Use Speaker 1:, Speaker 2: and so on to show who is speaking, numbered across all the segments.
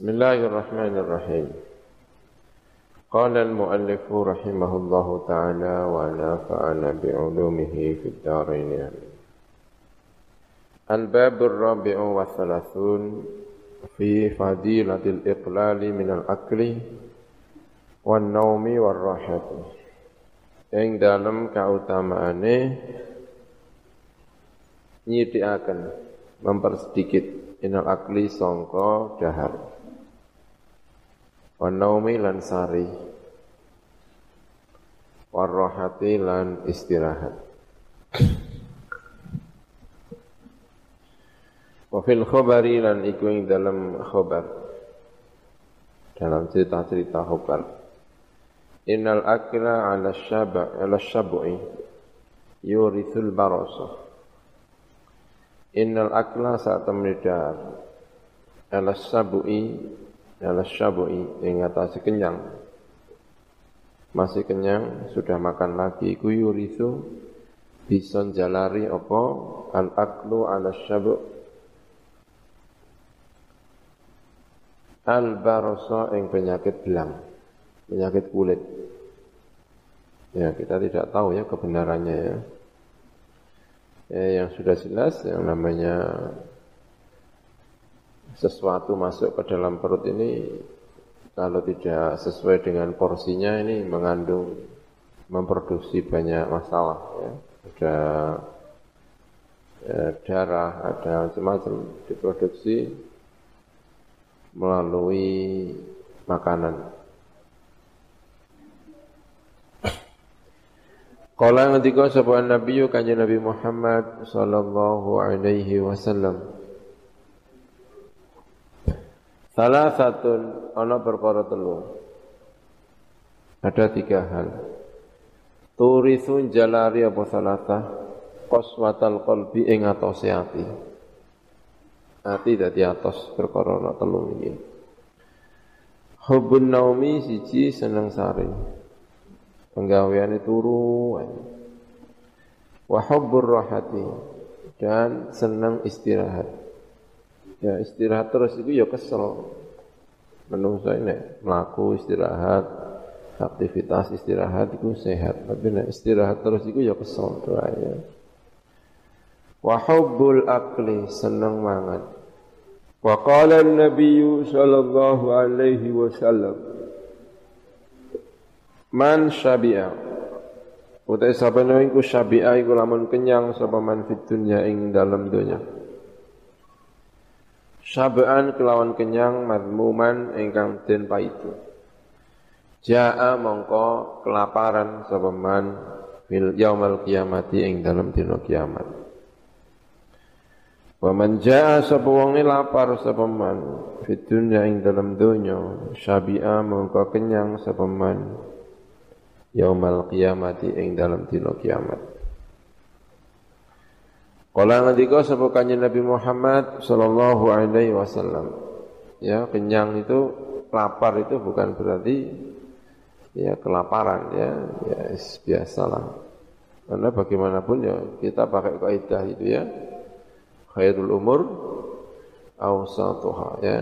Speaker 1: بسم الله الرحمن الرحيم قال المؤلف رحمه الله تعالى ونفعنا بعلومه في الدارين آمين الباب الرابع والثلاثون في فضيلة الإقلال من الأكل والنوم والراحة ing dalam kautamaane nyithikaken mempersedikit inal akli sangka dahar wanaumi lan sari. Warrohati lan istirahat. Wafil khobari lan iku dalam khobar. Dalam cerita-cerita khobar. Innal akla ala syaba ala syab'i yurithul barasa Innal akla saat temridar ala syab'i ala syab'i ing atas kenyang masih kenyang sudah makan lagi ku yurithu bisa jalari apa al aklu ala syab' al barasa ing penyakit belang penyakit kulit. Ya, kita tidak tahu ya kebenarannya ya. ya yang sudah jelas yang namanya sesuatu masuk ke dalam perut ini kalau tidak sesuai dengan porsinya ini mengandung memproduksi banyak masalah ya. Ada ya, darah, ada macam-macam diproduksi melalui makanan. Kala ngendika sapa Nabi kanjeng Nabi Muhammad sallallahu alaihi wasallam. Salah satu ana perkara telu. Ada tiga hal. Turisun jalari apa salata qaswatal qalbi ing atose ati. Ati dadi atos perkara ana telu iki. Hubun naumi siji seneng sari penggaweane turu wa hubbur rahati dan senang istirahat ya istirahat terus itu ya kesel. Menungso ini melaku istirahat aktivitas istirahat itu sehat. Tapi nek istirahat terus itu ya kesel doanya. Wa hubbul akli senang mangan wa qala an-nabiy sallallahu alaihi wasallam Man syabi'a. Utai sapa iku syabi'a iku lamun kenyang sapa man fid dunya ing dalam dunya Syaba'an kelawan kenyang madmuman ingkang den paitu Ja'a mongko kelaparan sapa man fil yaumal kiamati ing dalam dina kiamat Wa man jaa sapa lapar sapa man dunya ing dalam donya syabi'a mongko kenyang sapa man yaumal qiyamati ing dalam dina kiamat. Kala ngendika sapa kanjeng Nabi Muhammad sallallahu alaihi wasallam. Ya, kenyang itu lapar itu bukan berarti ya kelaparan ya, ya biasalah. Karena bagaimanapun ya kita pakai kaidah itu ya. Khairul umur awsatuha ya.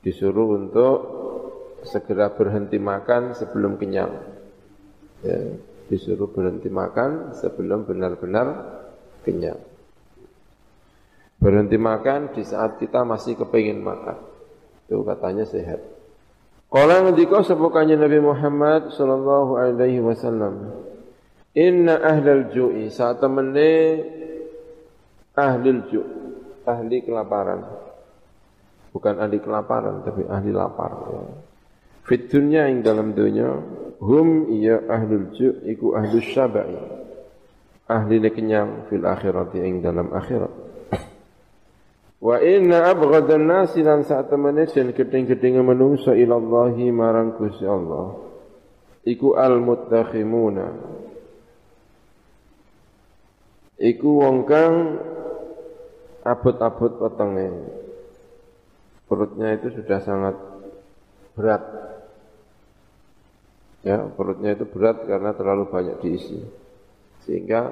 Speaker 1: Disuruh untuk segera berhenti makan sebelum kenyang. Ya, disuruh berhenti makan sebelum benar-benar kenyang. Berhenti makan di saat kita masih kepingin makan. Itu katanya sehat. Kala ngendika sepukannya Nabi Muhammad sallallahu alaihi wasallam. Inna ahlal ju'i saat temene ahlul ju' ahli kelaparan. Bukan ahli kelaparan tapi ahli lapar. Ya. Fit dunya ing dalam dunya hum iya ahlul ju' iku ahlus syabai. ahli kenyang fil akhirati ing dalam akhirat. Wa inna abghadan nasi lan sak temene den gedeng-gedenge manungsa ila Allah marang Gusti Allah iku al muttakhimuna iku wong kang abot-abot wetenge perutnya itu sudah sangat berat ya perutnya itu berat karena terlalu banyak diisi. Sehingga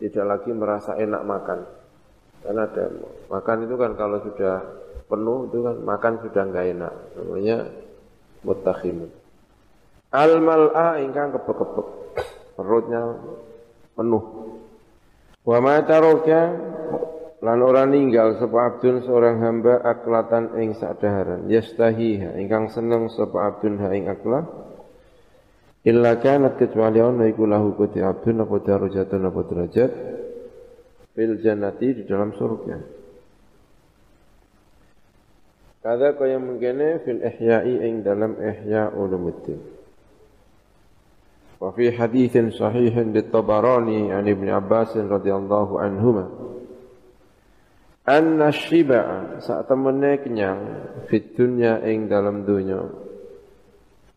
Speaker 1: tidak lagi merasa enak makan. Karena ada makan itu kan kalau sudah penuh itu kan makan sudah enggak enak. Namanya mutakhim al mal'a ingkang kebek-kebek. Perutnya penuh. Wa ma taraka lan ora ninggal sapa abdun seorang hamba aklatan ing sadaharan yastahiha ingkang seneng sapa abdun ha ing aklah illa kanat kecuali ono iku lahu kuti abdun apa darajatun apa derajat fil jannati di dalam surga Kada kaya mengkene fil ihya'i ing dalam ihya ulumuddin. Wa fi hadithin sahihin di Tabarani an Ibn Abbas radhiyallahu anhuma. Anna syiba'a saat temennya kenyang fit dunya ing dalam dunya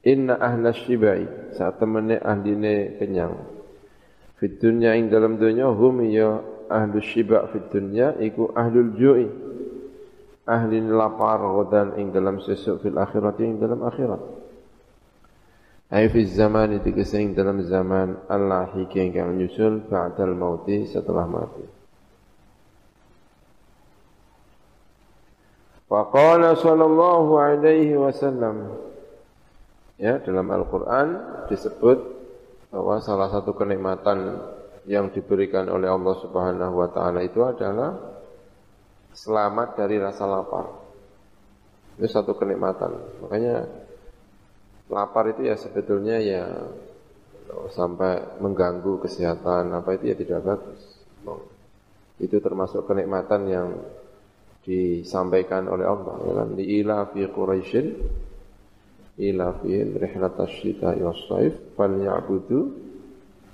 Speaker 1: Inna ahla shibai saat temene ahline kenyang. Fit dunya ing dalam dunya hum ya ahlu shiba fit dunya iku ahlul ju'i. Ahli lapar godan ing dalam sesuk fil akhirat ing dalam akhirat. Ay fi zaman itu ing dalam zaman Allah hiki yang nyusul ba'dal mauti setelah mati. Faqala sallallahu alaihi wasallam Ya, dalam Al-Qur'an disebut bahwa salah satu kenikmatan yang diberikan oleh Allah Subhanahu wa taala itu adalah selamat dari rasa lapar. Itu satu kenikmatan. Makanya lapar itu ya sebetulnya ya sampai mengganggu kesehatan apa itu ya tidak bagus. Itu termasuk kenikmatan yang disampaikan oleh Allah ya kan di ila fi quraisyin ila fi rihlat asy-syita was-saif falyabudu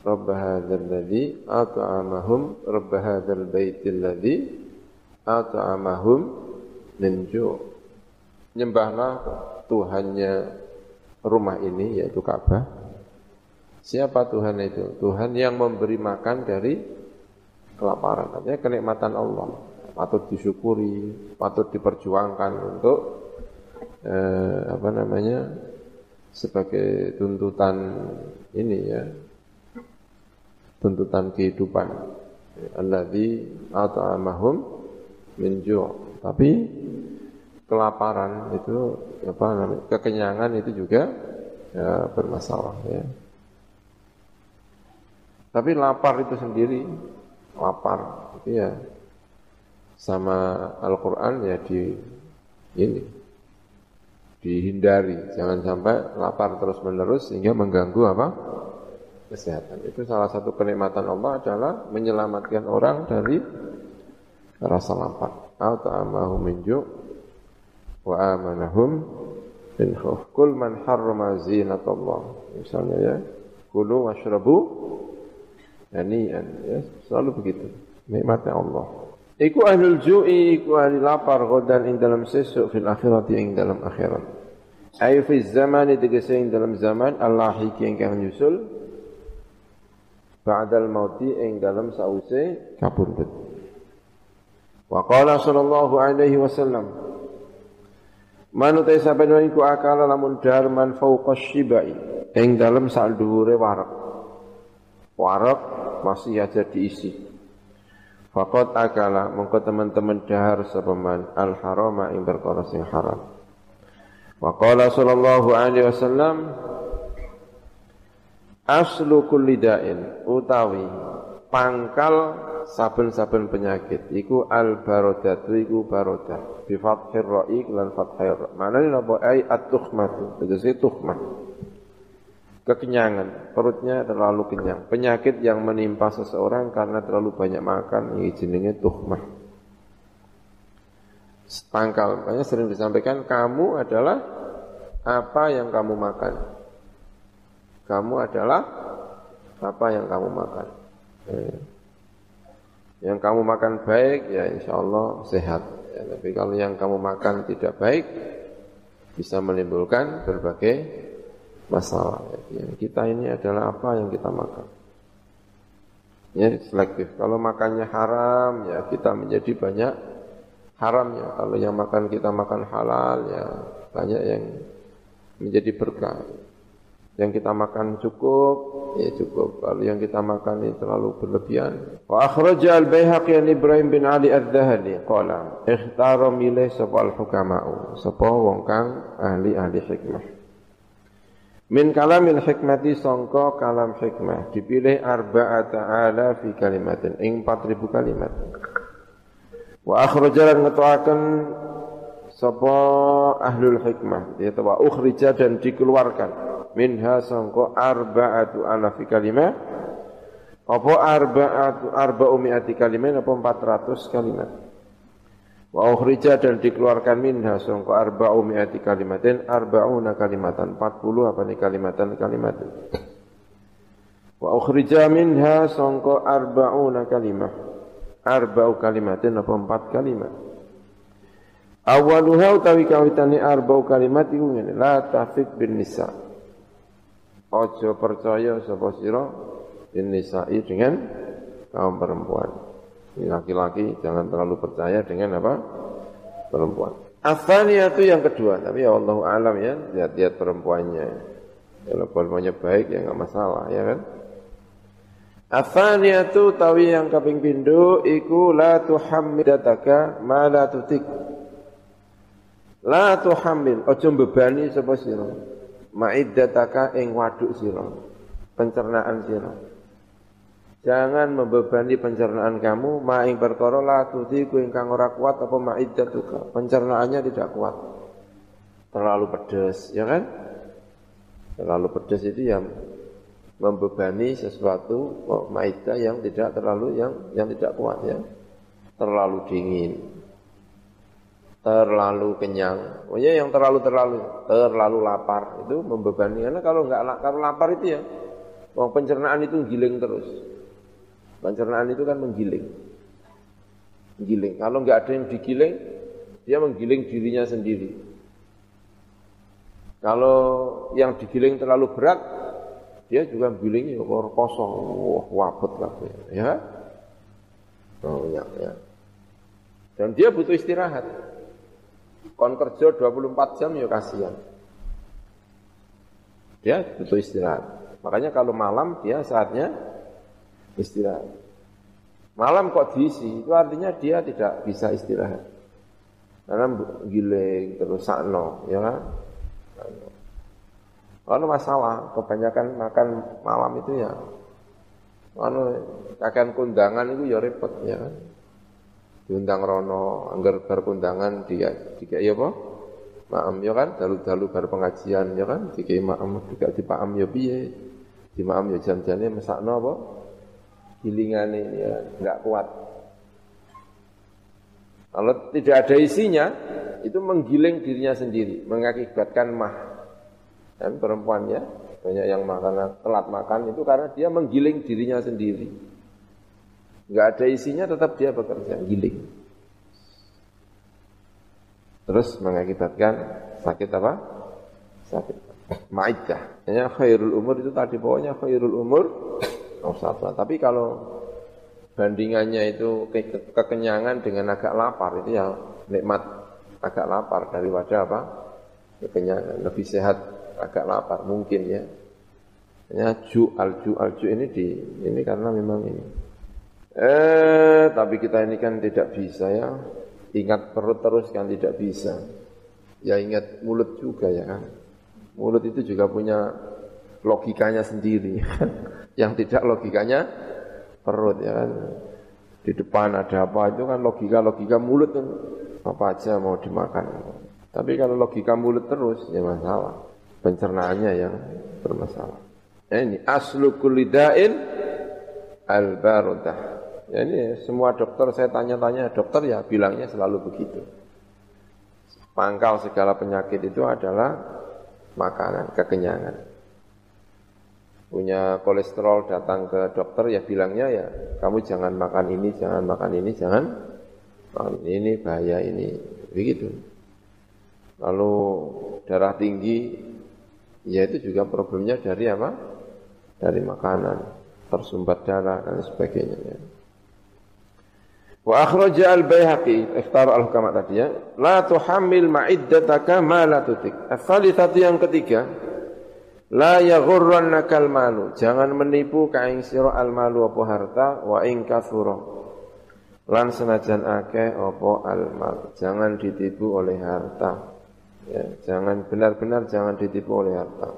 Speaker 1: rabb hadzal ladzi at'amahum rabb hadzal baitil ladzi at'amahum min ju' nyembahlah Tuhannya rumah ini yaitu Ka'bah. Siapa Tuhan itu? Tuhan yang memberi makan dari kelaparan. Artinya kenikmatan Allah. Patut disyukuri, patut diperjuangkan untuk eh, apa namanya sebagai tuntutan ini ya tuntutan kehidupan. Alladzi at'amahum min ju' tapi kelaparan itu apa namanya kekenyangan itu juga ya bermasalah ya. Tapi lapar itu sendiri lapar itu ya. Sama Al-Quran ya di ini dihindari. Jangan sampai lapar terus menerus sehingga mengganggu apa? Kesehatan. Itu salah satu kenikmatan Allah adalah menyelamatkan orang dari rasa lapar. Atau amahu minju wa amanahum min khauf kul man harrama zinatallah. Misalnya ya kulu washrabu ya selalu begitu. Nikmatnya Allah Iku ahlul ju'i, iku ahli lapar godan ing dalam sesuk fil akhirati ing dalam akhirat. Ayu fi zaman tegese ing dalam zaman Allah iki ingkang nyusul ba'dal mauti ing dalam sause kapundhut. Wa qala sallallahu alaihi wasallam Manut sampeyan iku akala lamun darman fauqa syibai ing dalam sak dhuwure warak. Warak masih aja diisi. Fakot akala mengko teman-teman dahar sepeman al harama ing perkara sing haram. Wa qala sallallahu alaihi wasallam aslu kulli da'in utawi pangkal saben-saben penyakit iku al barodatu iku barodah bi fathir ra'i lan fathir. Manane napa ai at-tuhmatu tegese tuhmah kekenyangan, perutnya terlalu kenyang. Penyakit yang menimpa seseorang karena terlalu banyak makan, ini jenenge tuhmah. Pangkal, makanya sering disampaikan, kamu adalah apa yang kamu makan. Kamu adalah apa yang kamu makan. Eh, yang kamu makan baik, ya insya Allah sehat. Ya, tapi kalau yang kamu makan tidak baik, bisa menimbulkan berbagai masalah. Ya, kita ini adalah apa yang kita makan. Ya, selektif. Kalau makannya haram, ya kita menjadi banyak haramnya. Kalau yang makan kita makan halal, ya banyak yang menjadi berkah. Yang kita makan cukup, ya cukup. Kalau yang kita makan ini terlalu berlebihan. Wa akhraja al-Baihaqi Ibrahim bin Ali Adz-Dzahali qala, "Ikhtara milih sapa al-hukama'u, sapa ahli-ahli hikmah." Min kalamil hikmati sangka kalam hikmah. Dipilih arba'ata ala fi kalimatin. Ing 4000 kalimat. Wa akhraja lan ngetokake sapa ahlul hikmah. Yaitu wa ukhrija dan dikeluarkan. Minha sangko arba'atu alafi kalimah apa arba'atu arba'u mi'ati kalimat apa 400 kalimat wa ukhrija dan dikeluarkan minha sangko arba'u mi'ati kalimatin arba'una kalimatan 40 apa nih kalimatan kalimatin. Wa ukhrija minha sangko arba'una kalimah. Arba'u kalimatin apa 4 kalimat? Awaluha utawi kawitane arba'u kalimat iku ngene la tafik bin nisa' Ojo percaya sapa sira nisa'i dengan kaum perempuan. Laki-laki jangan terlalu percaya dengan apa? Perempuan. itu yang kedua, tapi ya Allah alam ya, lihat-lihat perempuannya. Kalau perempuannya baik ya enggak masalah, ya kan? itu tawi yang kaping pindho iku la tuhammidataka ma la tutik. La tuhammil, ojo bebani sapa sira ma'iddataka ing waduk sira pencernaan sira jangan membebani pencernaan kamu. Ma ing perkara la tudiku ingkang ora kuat apa ma'iddatuka pencernaannya tidak kuat. Terlalu pedas ya kan? Terlalu pedas itu yang membebani sesuatu oh, ma'idah yang tidak terlalu yang yang tidak kuat ya. Terlalu dingin. Terlalu kenyang. Oh ya yang terlalu terlalu terlalu lapar. Itu membebani. Karena kalau nggak kalau lapar itu ya Wong pencernaan itu giling terus. Pencernaan itu kan menggiling. Giling. Kalau nggak ada yang digiling, dia menggiling dirinya sendiri. Kalau yang digiling terlalu berat, dia juga menggiling ya kosong. Wah, wabet lah ya. Oh, ya, ya. Dan dia butuh istirahat. Kon kerja 24 jam ya kasihan. Dia butuh istirahat. Makanya kalau malam dia saatnya istirahat. Malam kok diisi, itu artinya dia tidak bisa istirahat. Karena giling terus sakno, ya kan? Kalau masalah, kebanyakan makan malam itu ya, kalau kakek kundangan itu ya repot, ya kan? diundang rono anggar bar kondangan dia tiga ya apa maam ya kan dalu-dalu bar pengajian ya kan tiga maam juga di paam ya piye di maam ya jam-jamnya mesakno apa gilingane ya enggak kuat kalau tidak ada isinya itu menggiling dirinya sendiri mengakibatkan mah dan perempuan ya banyak yang makan telat makan itu karena dia menggiling dirinya sendiri Enggak ada isinya tetap dia bekerja, giling. Terus mengakibatkan sakit apa? Sakit. Ma'iddah. Hanya khairul umur itu tadi pokoknya khairul umur satu. Tapi kalau bandingannya itu ke kekenyangan dengan agak lapar itu ya nikmat agak lapar daripada apa? Kekenyangan. Lebih sehat agak lapar mungkin ya. Hanya ju al ju al ju ini di ini karena memang ini Eh, tapi kita ini kan tidak bisa ya. Ingat perut terus kan tidak bisa. Ya ingat mulut juga ya kan. Mulut itu juga punya logikanya sendiri. Yang tidak logikanya perut ya kan. Di depan ada apa itu kan logika-logika mulut kan apa aja mau dimakan. Tapi kalau logika mulut terus ya masalah. Pencernaannya yang bermasalah. Nah, ini aslu kulidain al-barudah. Ya ini semua dokter saya tanya-tanya dokter ya bilangnya selalu begitu. Pangkal segala penyakit itu adalah makanan, kekenyangan. Punya kolesterol datang ke dokter ya bilangnya ya kamu jangan makan ini, jangan makan ini, jangan makan ini, ini bahaya ini. Begitu. Lalu darah tinggi ya itu juga problemnya dari apa? Dari makanan, tersumbat darah dan sebagainya. Ya. Wa akhraja al-Baihaqi, iftar al-hukama tadi ya, la tuhammil ma'iddataka ma la tutik. Yang ketiga, La yaghurrannakal malu. Jangan menipu ka ing sira al malu apa harta wa ing kathura. Lan senajan akeh apa al mal. Jangan ditipu oleh harta. Ya, jangan benar-benar jangan ditipu oleh harta.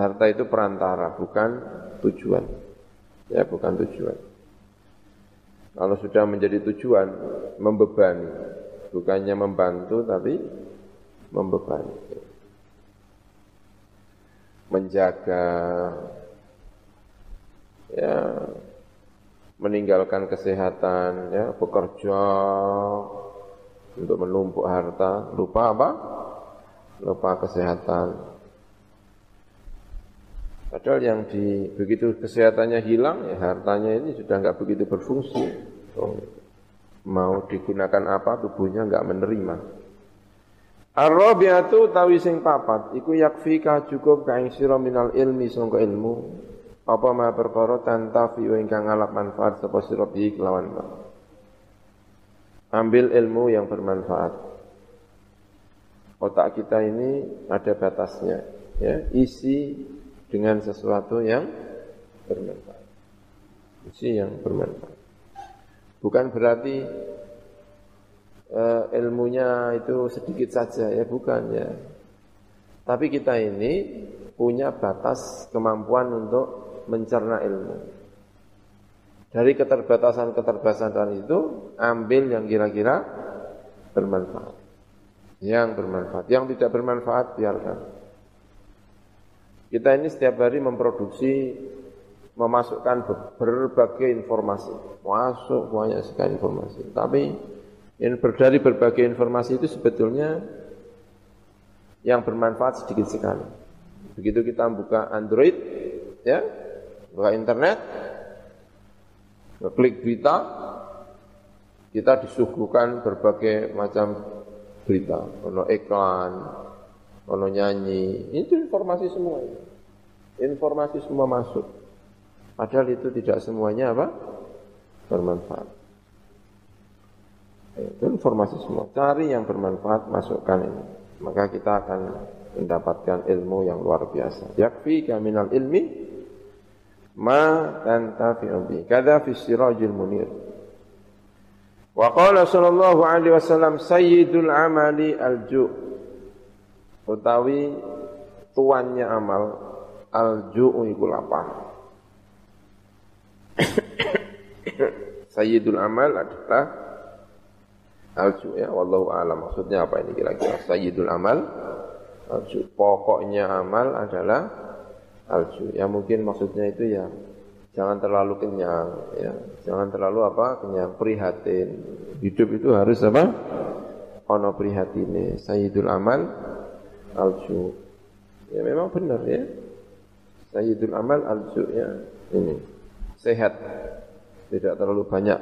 Speaker 1: Harta itu perantara, bukan tujuan. Ya, bukan tujuan. Kalau sudah menjadi tujuan, membebani. Bukannya membantu, tapi membebani menjaga ya meninggalkan kesehatan ya bekerja untuk menumpuk harta lupa apa? Lupa kesehatan. Padahal yang di begitu kesehatannya hilang ya hartanya ini sudah nggak begitu berfungsi. Mau digunakan apa tubuhnya nggak menerima Ar-rabi'atu tawi sing papat iku yakfika cukup ka ing sira minal ilmi sangka ilmu apa ma perkara tantafi ingkang ngalap manfaat sapa sira bi kelawan. Ambil ilmu yang bermanfaat. Otak kita ini ada batasnya, ya, isi dengan sesuatu yang bermanfaat. Isi yang bermanfaat. Bukan berarti uh, ilmunya itu sedikit saja ya bukan ya. Tapi kita ini punya batas kemampuan untuk mencerna ilmu. Dari keterbatasan-keterbatasan itu ambil yang kira-kira bermanfaat. Yang bermanfaat, yang tidak bermanfaat biarkan. Kita ini setiap hari memproduksi memasukkan berbagai informasi, masuk banyak sekali informasi. Tapi dari berbagai informasi itu sebetulnya yang bermanfaat sedikit sekali. Begitu kita buka Android, ya, buka internet, klik berita, kita disuguhkan berbagai macam berita, ono iklan, ono nyanyi, itu informasi semua. Informasi semua masuk. Padahal itu tidak semuanya apa? Bermanfaat. Itu informasi semua. Cari yang bermanfaat, masukkan ini. Maka kita akan mendapatkan ilmu yang luar biasa. Yakfi kaminal ilmi ma tantafi'u bi. Kada fi sirajil munir. Wa qala sallallahu alaihi wasallam sayyidul amali al-ju' utawi tuannya amal al-ju'u iku lapar. Sayyidul amal adalah alju ya. Wallahu alam. Maksudnya apa ini kira-kira? Sayyidul amal alju. Pokoknya amal adalah alju. Ya mungkin maksudnya itu ya jangan terlalu kenyang ya. Jangan terlalu apa? Kenyang prihatin. Hidup itu harus apa? Ono prihatine. Sayyidul amal alju. Ya memang benar ya. Sayyidul amal alju ya. Ini. Sehat. Tidak terlalu banyak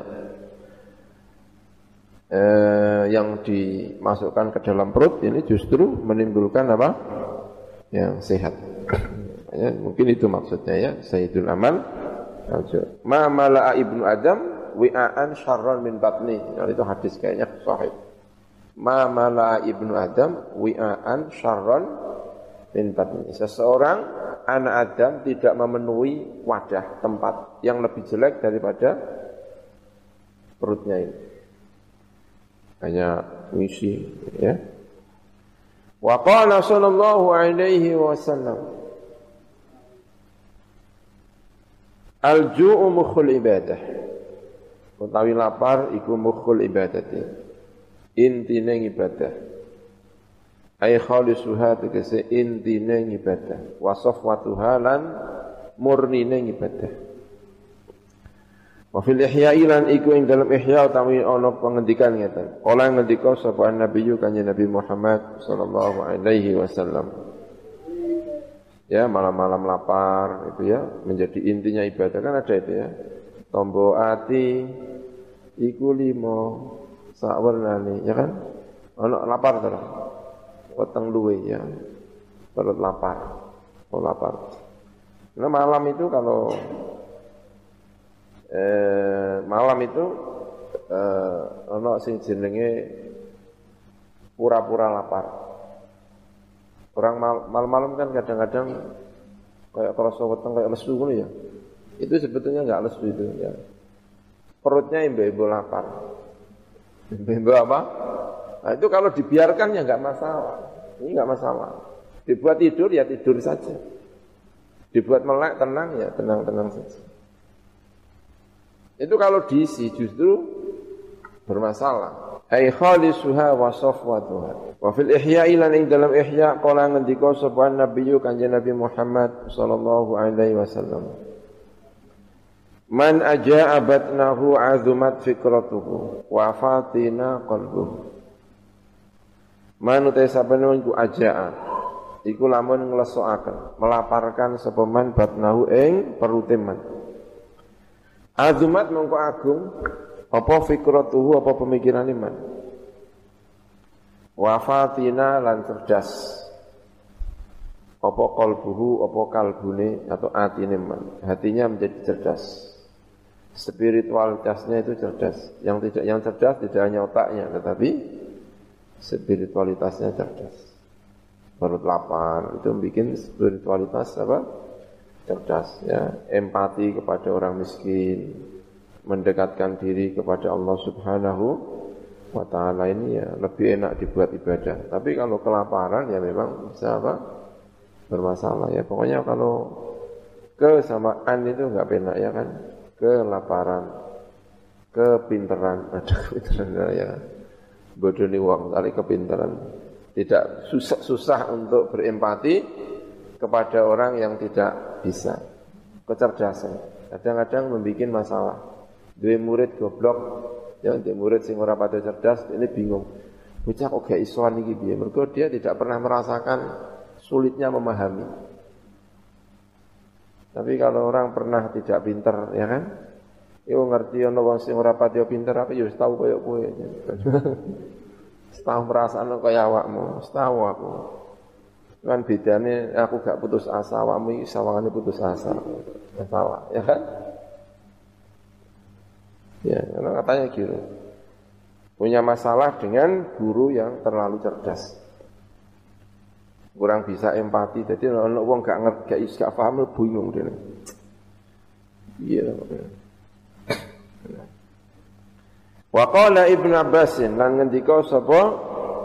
Speaker 1: eh, yang dimasukkan ke dalam perut ini justru menimbulkan apa? Yang sehat. ya, mungkin itu maksudnya ya, Sayyidul Amal. Ma mala'a ibnu Adam wi'aan syarran min batni. Nah, itu hadis kayaknya sahih. Ma mala'a ibnu Adam wi'aan syarran min batni. Seseorang anak Adam tidak memenuhi wadah tempat yang lebih jelek daripada perutnya ini hanya misi ya. Wa qala sallallahu alaihi wasallam al ju'u mukhul ibadah. Utawi lapar iku mukhul ibadati. Intine ibadah ay khalisuha tegese intine ibadah wa lan murnine ibadah Wa fil ihya'i lan iku ing dalam ihya utawi ana pengendikan ngeten. Kala ngendika sapa Nabi kanjeng Nabi Muhammad sallallahu alaihi wasallam. Ya, malam-malam lapar itu ya menjadi intinya ibadah kan ada itu ya. Tombo ati iku limo sak ya kan? Ono lapar terus. Weteng luwe ya. Perut lapar. Oh lapar. Nah malam itu kalau eh, malam itu eh, ono sing jenenge pura-pura lapar. Orang malam-malam kan kadang-kadang kayak kerasa weteng kayak lesu gitu ya. Itu sebetulnya nggak lesu itu ya. Perutnya imbe-imbe lapar. Imbe-imbe apa? Nah, itu kalau dibiarkan ya nggak masalah. Ini nggak masalah. Dibuat tidur ya tidur saja. Dibuat melek tenang ya tenang-tenang saja. Itu kalau diisi justru bermasalah. Ay khalisuha wa safwatuha. Wa fil ihya'i lan ing dalam ihya qala ngendika sapa nabiyyu kanjeng Nabi Muhammad sallallahu alaihi wasallam. Man aja'a batnahu azumat fikratuhu wa fatina qalbuhu. Man utai sabana iku aja'a iku lamun nglesokaken melaparkan sapa man batnahu ing perute man Azumat mengko agung apa fikratuhu apa pemikiran iman? Wafatina lan cerdas. Apa kalbuhu apa kalbune atau atine man hatinya menjadi cerdas. Spiritualitasnya itu cerdas. Yang tidak yang cerdas tidak hanya otaknya tetapi spiritualitasnya cerdas. Perut lapar itu bikin spiritualitas apa cerdas ya empati kepada orang miskin mendekatkan diri kepada Allah Subhanahu wa taala ini ya lebih enak dibuat ibadah. Tapi kalau kelaparan ya memang bisa apa? bermasalah ya. Pokoknya kalau kesamaan itu enggak enak ya kan. Kelaparan, kepinteran, ada kepinteran ya. Bodoh nih uang kali kepinteran. Tidak susah susah untuk berempati kepada orang yang tidak bisa. Kecerdasan kadang-kadang membuat masalah. Dua murid goblok, ya untuk murid sing ora pada cerdas, ini bingung. Bocah kok gak isoan iki piye? Mergo dia tidak pernah merasakan sulitnya memahami. Tapi kalau orang pernah tidak pinter, ya kan? Yo ngerti ana wong sing ora pati pinter apa yo tahu koyo kowe. Tahu perasaan kaya awakmu, tahu aku. Kan bedane aku gak putus asa, awakmu iki sawangane putus asa. Salah, ya kan? Ya, karena katanya gitu. Punya masalah dengan guru yang terlalu cerdas. Kurang bisa empati, jadi ono wong gak ngerti, gak gak paham bingung dia. Iya. Wa qala Ibn Abbas lan ngendika sapa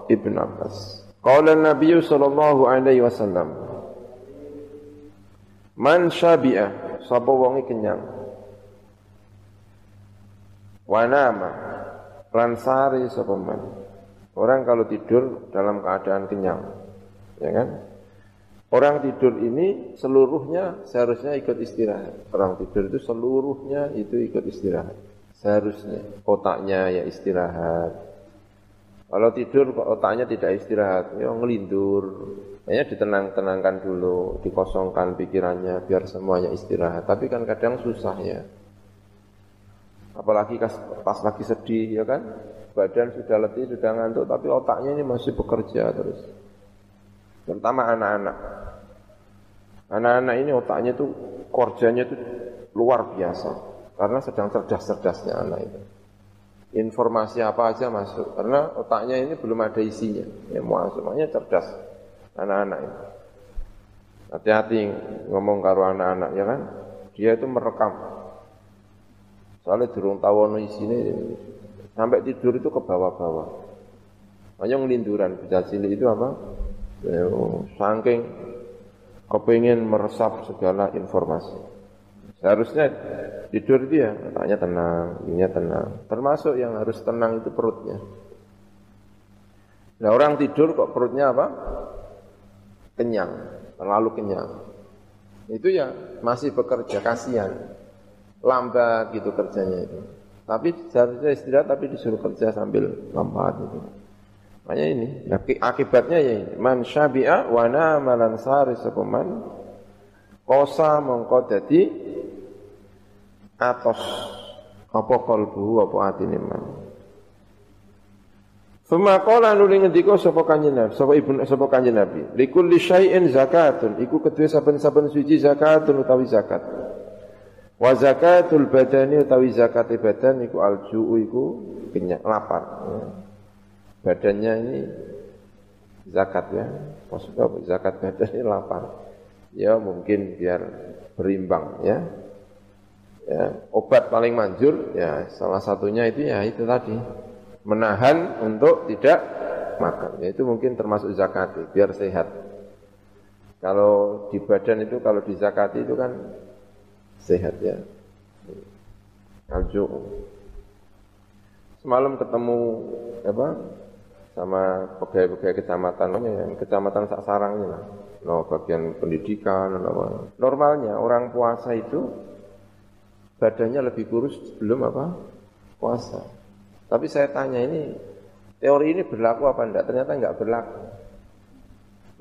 Speaker 1: Ibn Abbas. Qala Nabi sallallahu alaihi wasallam Man syabi'a sapa wonge kenyang Wanama Ransari sopaman Orang kalau tidur dalam keadaan kenyang Ya kan? Orang tidur ini seluruhnya seharusnya ikut istirahat. Orang tidur itu seluruhnya itu ikut istirahat. Seharusnya otaknya ya istirahat Kalau tidur kok otaknya tidak istirahat Ya ngelindur Hanya ditenang-tenangkan dulu Dikosongkan pikirannya biar semuanya istirahat Tapi kan kadang susah ya Apalagi pas lagi sedih ya kan, badan sudah letih, sudah ngantuk, tapi otaknya ini masih bekerja terus. Terutama anak-anak. Anak-anak ini otaknya itu kerjanya itu luar biasa karena sedang cerdas-cerdasnya anak itu. Informasi apa aja masuk karena otaknya ini belum ada isinya. Ya semuanya cerdas anak-anak ini. Hati-hati ngomong karo anak-anak ya kan. Dia itu merekam Soalnya durung tahu sini sampai tidur itu ke bawah-bawah. Hanya ngelinduran bisa cilik itu apa? Ya, saking kepingin meresap segala informasi. Seharusnya tidur itu ya katanya tenang, ininya tenang. Termasuk yang harus tenang itu perutnya. Nah orang tidur kok perutnya apa? Kenyang, terlalu kenyang. Itu ya masih bekerja, kasihan lambat gitu kerjanya itu. Tapi seharusnya istirahat tapi disuruh kerja sambil lambat itu. Makanya ini akibatnya ya ini. Man syabi'a wa nama sari sepeman kosa mongko atos apa kalbu apa atine man Suma qala nuli ngendika sapa kanjeng Nabi, sapa ibu sapa kanjeng Nabi. Likulli syai'in zakatun, iku kedue saben-saben suci zakatun utawi zakat. Wa zakatul badani utawi zakat badan iku alju'u iku kenyang lapar. Ya. Badannya ini zakat ya. Maksudnya? Zakat badan ini lapar. Ya mungkin biar berimbang ya. Ya, obat paling manjur ya salah satunya itu ya itu tadi menahan untuk tidak makan. Ya, itu mungkin termasuk zakat, biar sehat. Kalau di badan itu, kalau di zakat itu kan sehat ya. Alju. Semalam ketemu apa sama pegawai-pegawai kecamatan, yang kecamatan Saksarang lah. No, bagian pendidikan, no, normalnya orang puasa itu badannya lebih kurus sebelum apa puasa. Tapi saya tanya ini, teori ini berlaku apa enggak? Ternyata enggak berlaku.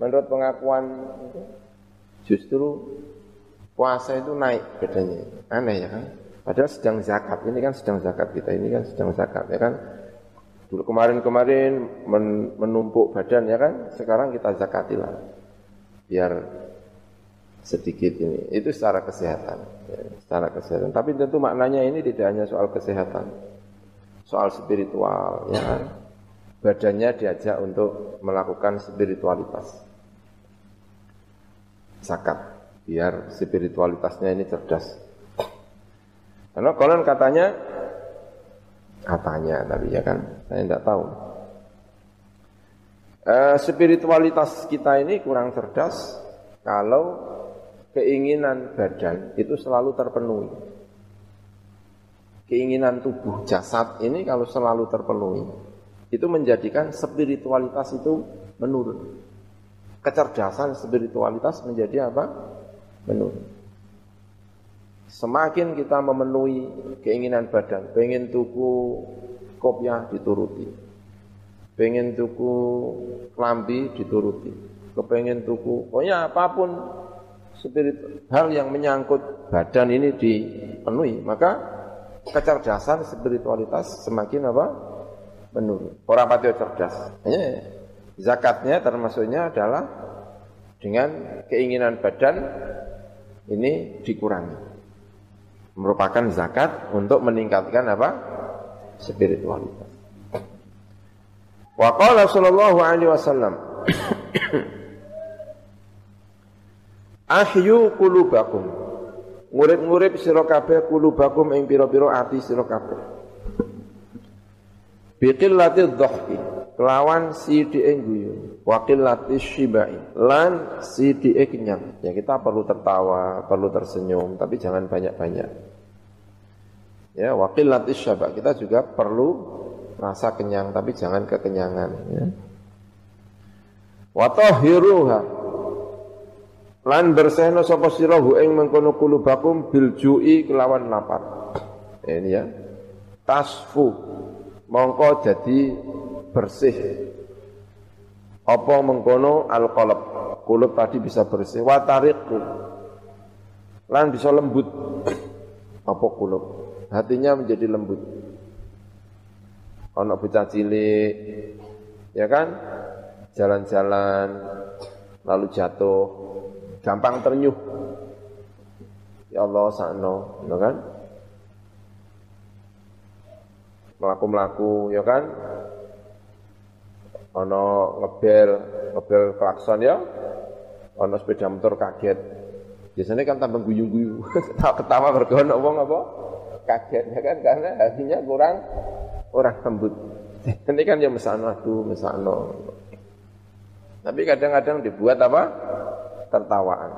Speaker 1: Menurut pengakuan justru puasa itu naik bedanya. Aneh ya kan? Padahal sedang zakat, ini kan sedang zakat kita, ini kan sedang zakat ya kan? Dulu kemarin-kemarin menumpuk badan ya kan, sekarang kita zakatilah. Biar sedikit ini. Itu secara kesehatan. Ya, secara kesehatan. Tapi tentu maknanya ini tidak hanya soal kesehatan. Soal spiritual ya kan? Badannya diajak untuk melakukan spiritualitas. Zakat. Biar spiritualitasnya ini cerdas. Karena konon katanya katanya tapi ya kan? Saya tidak tahu. E, spiritualitas kita ini kurang cerdas kalau keinginan badan itu selalu terpenuhi keinginan tubuh jasad ini kalau selalu terpenuhi, itu menjadikan spiritualitas itu menurun. Kecerdasan spiritualitas menjadi apa? Menurun. Semakin kita memenuhi keinginan badan, pengen tuku kopiah dituruti, pengen tuku klambi dituruti, kepengen tuku, pokoknya apa pun spirit hal yang menyangkut badan ini dipenuhi, maka kecerdasan spiritualitas semakin apa? menurun. Orang patio cerdas. Hanya zakatnya termasuknya adalah dengan keinginan badan ini dikurangi. Merupakan zakat untuk meningkatkan apa? spiritualitas. Wa qala sallallahu alaihi wasallam Ahyu qulubakum Ngurip-ngurip sira kabeh kulubakum ing pira-pira ati sira kabeh. Biqillati dhahki kelawan sidike guyu, wa shibai lan sidike kenyang. Ya kita perlu tertawa, perlu tersenyum, tapi jangan banyak-banyak. Ya, wa qillati syaba. Kita juga perlu rasa kenyang, tapi jangan kekenyangan, ya. Wa tahiruha lan bersehno sapa sira hu ing mengkono kulubakum bil ju'i kelawan lapar. Ini ya. Tasfu mongko jadi bersih. Apa mengkono alqalab. Kulub tadi bisa bersih. Wa tariqu. Lan bisa lembut. Apa kulub? Hatinya menjadi lembut. Ono bocah cilik ya kan? Jalan-jalan lalu jatuh gampang ternyuh. Ya Allah sakno, ya kan? Melaku-melaku, ya kan? Ono ngebel, ngebel klakson ya. Ono sepeda motor kaget. Biasanya kan tambah guyu-guyu. Ketawa bergono wong apa? Kaget ya kan karena hatinya kurang kurang lembut. Ini kan ya mesano aduh, mesano. Tapi kadang-kadang dibuat apa? Tertawaan.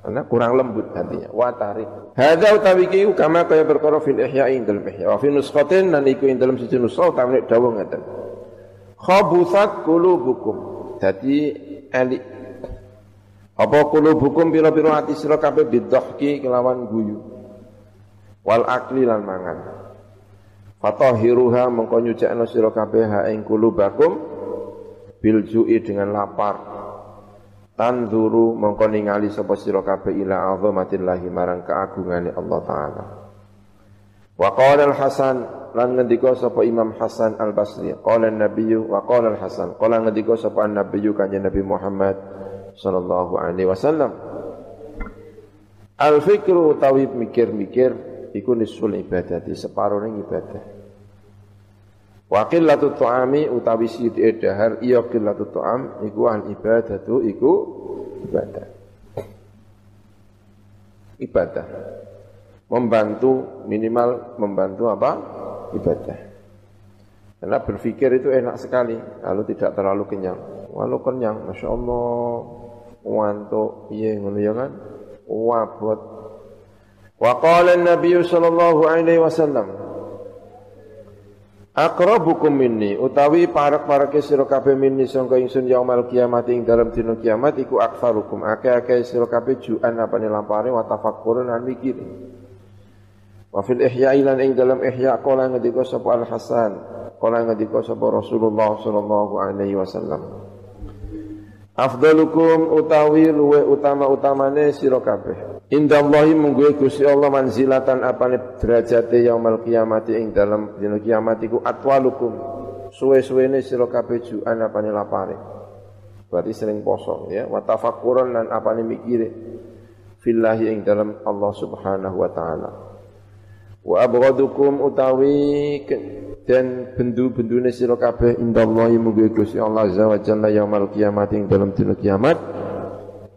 Speaker 1: Karena kurang lembut hatinya. Wa tarik. Hadza utawi ki kama kaya perkara fil ihya'i indal ihya. Wa fi nusqatin lan iku ing dalem siji nusqa utawi dawuh ngaten. Khabusat qulubukum. Dadi elik apa qulubukum pira-pira ati sira kabeh bidhahki kelawan guyu. Wal akli lan mangan. Fatahiruha mengko nyucikno sira kabeh ha ing qulubakum bil dengan lapar tanzuru mongko ningali sapa sira kabeh ila azamatillahi marang keagungane Allah taala. Wa qala al hasan lan ngendika sapa Imam Hasan Al Basri qala an-nabiyyu wa qala al hasan qala ngendika sapa an-nabiyyu kanjeng Nabi Muhammad sallallahu alaihi wasallam. Al fikru utawi mikir-mikir iku nisul ibadati separuh ibadah Wa qillatu tu'ami utawi sithik dahar iya qillatu tu'am iku al ibadatu iku ibadah. Ibadah. Membantu minimal membantu apa? Ibadah. Karena berpikir itu enak sekali kalau tidak terlalu kenyang. Walau kenyang, masya Allah, wanto, iya ngono ya kan, wabot. Wa qala Nabi sallallahu alaihi wasallam, Akrabukum minni utawi parak-parake sira kabeh minni sangka ingsun yaumul kiamat ing dalam dina kiamat iku akfarukum akeh-akeh sira kabeh juan apane lampare wa tafakkurun lan mikir. Wa fil ihya ilan ing dalam ihya kala ngendika sapa Al Hasan, kala ngendika sapa Rasulullah sallallahu alaihi wasallam. Afdalukum utawi luwe utama-utamane sira kabeh. Indallahi mungguhe Gusti Allah manzilatan apane derajate yaumul kiamati ing dalam dina kiamat iku atwalukum. Suwe-suwene sira kabeh juan apane lapare. Berarti sering poso ya, wa tafakkuran lan apane mikire. Fillahi ing dalam Allah Subhanahu wa taala. Wa abghadukum utawi dan bendu-bendune sira kabeh indallahi mugi Gusti Allah azza wa jalla yaumul kiamat ing dalam dina kiamat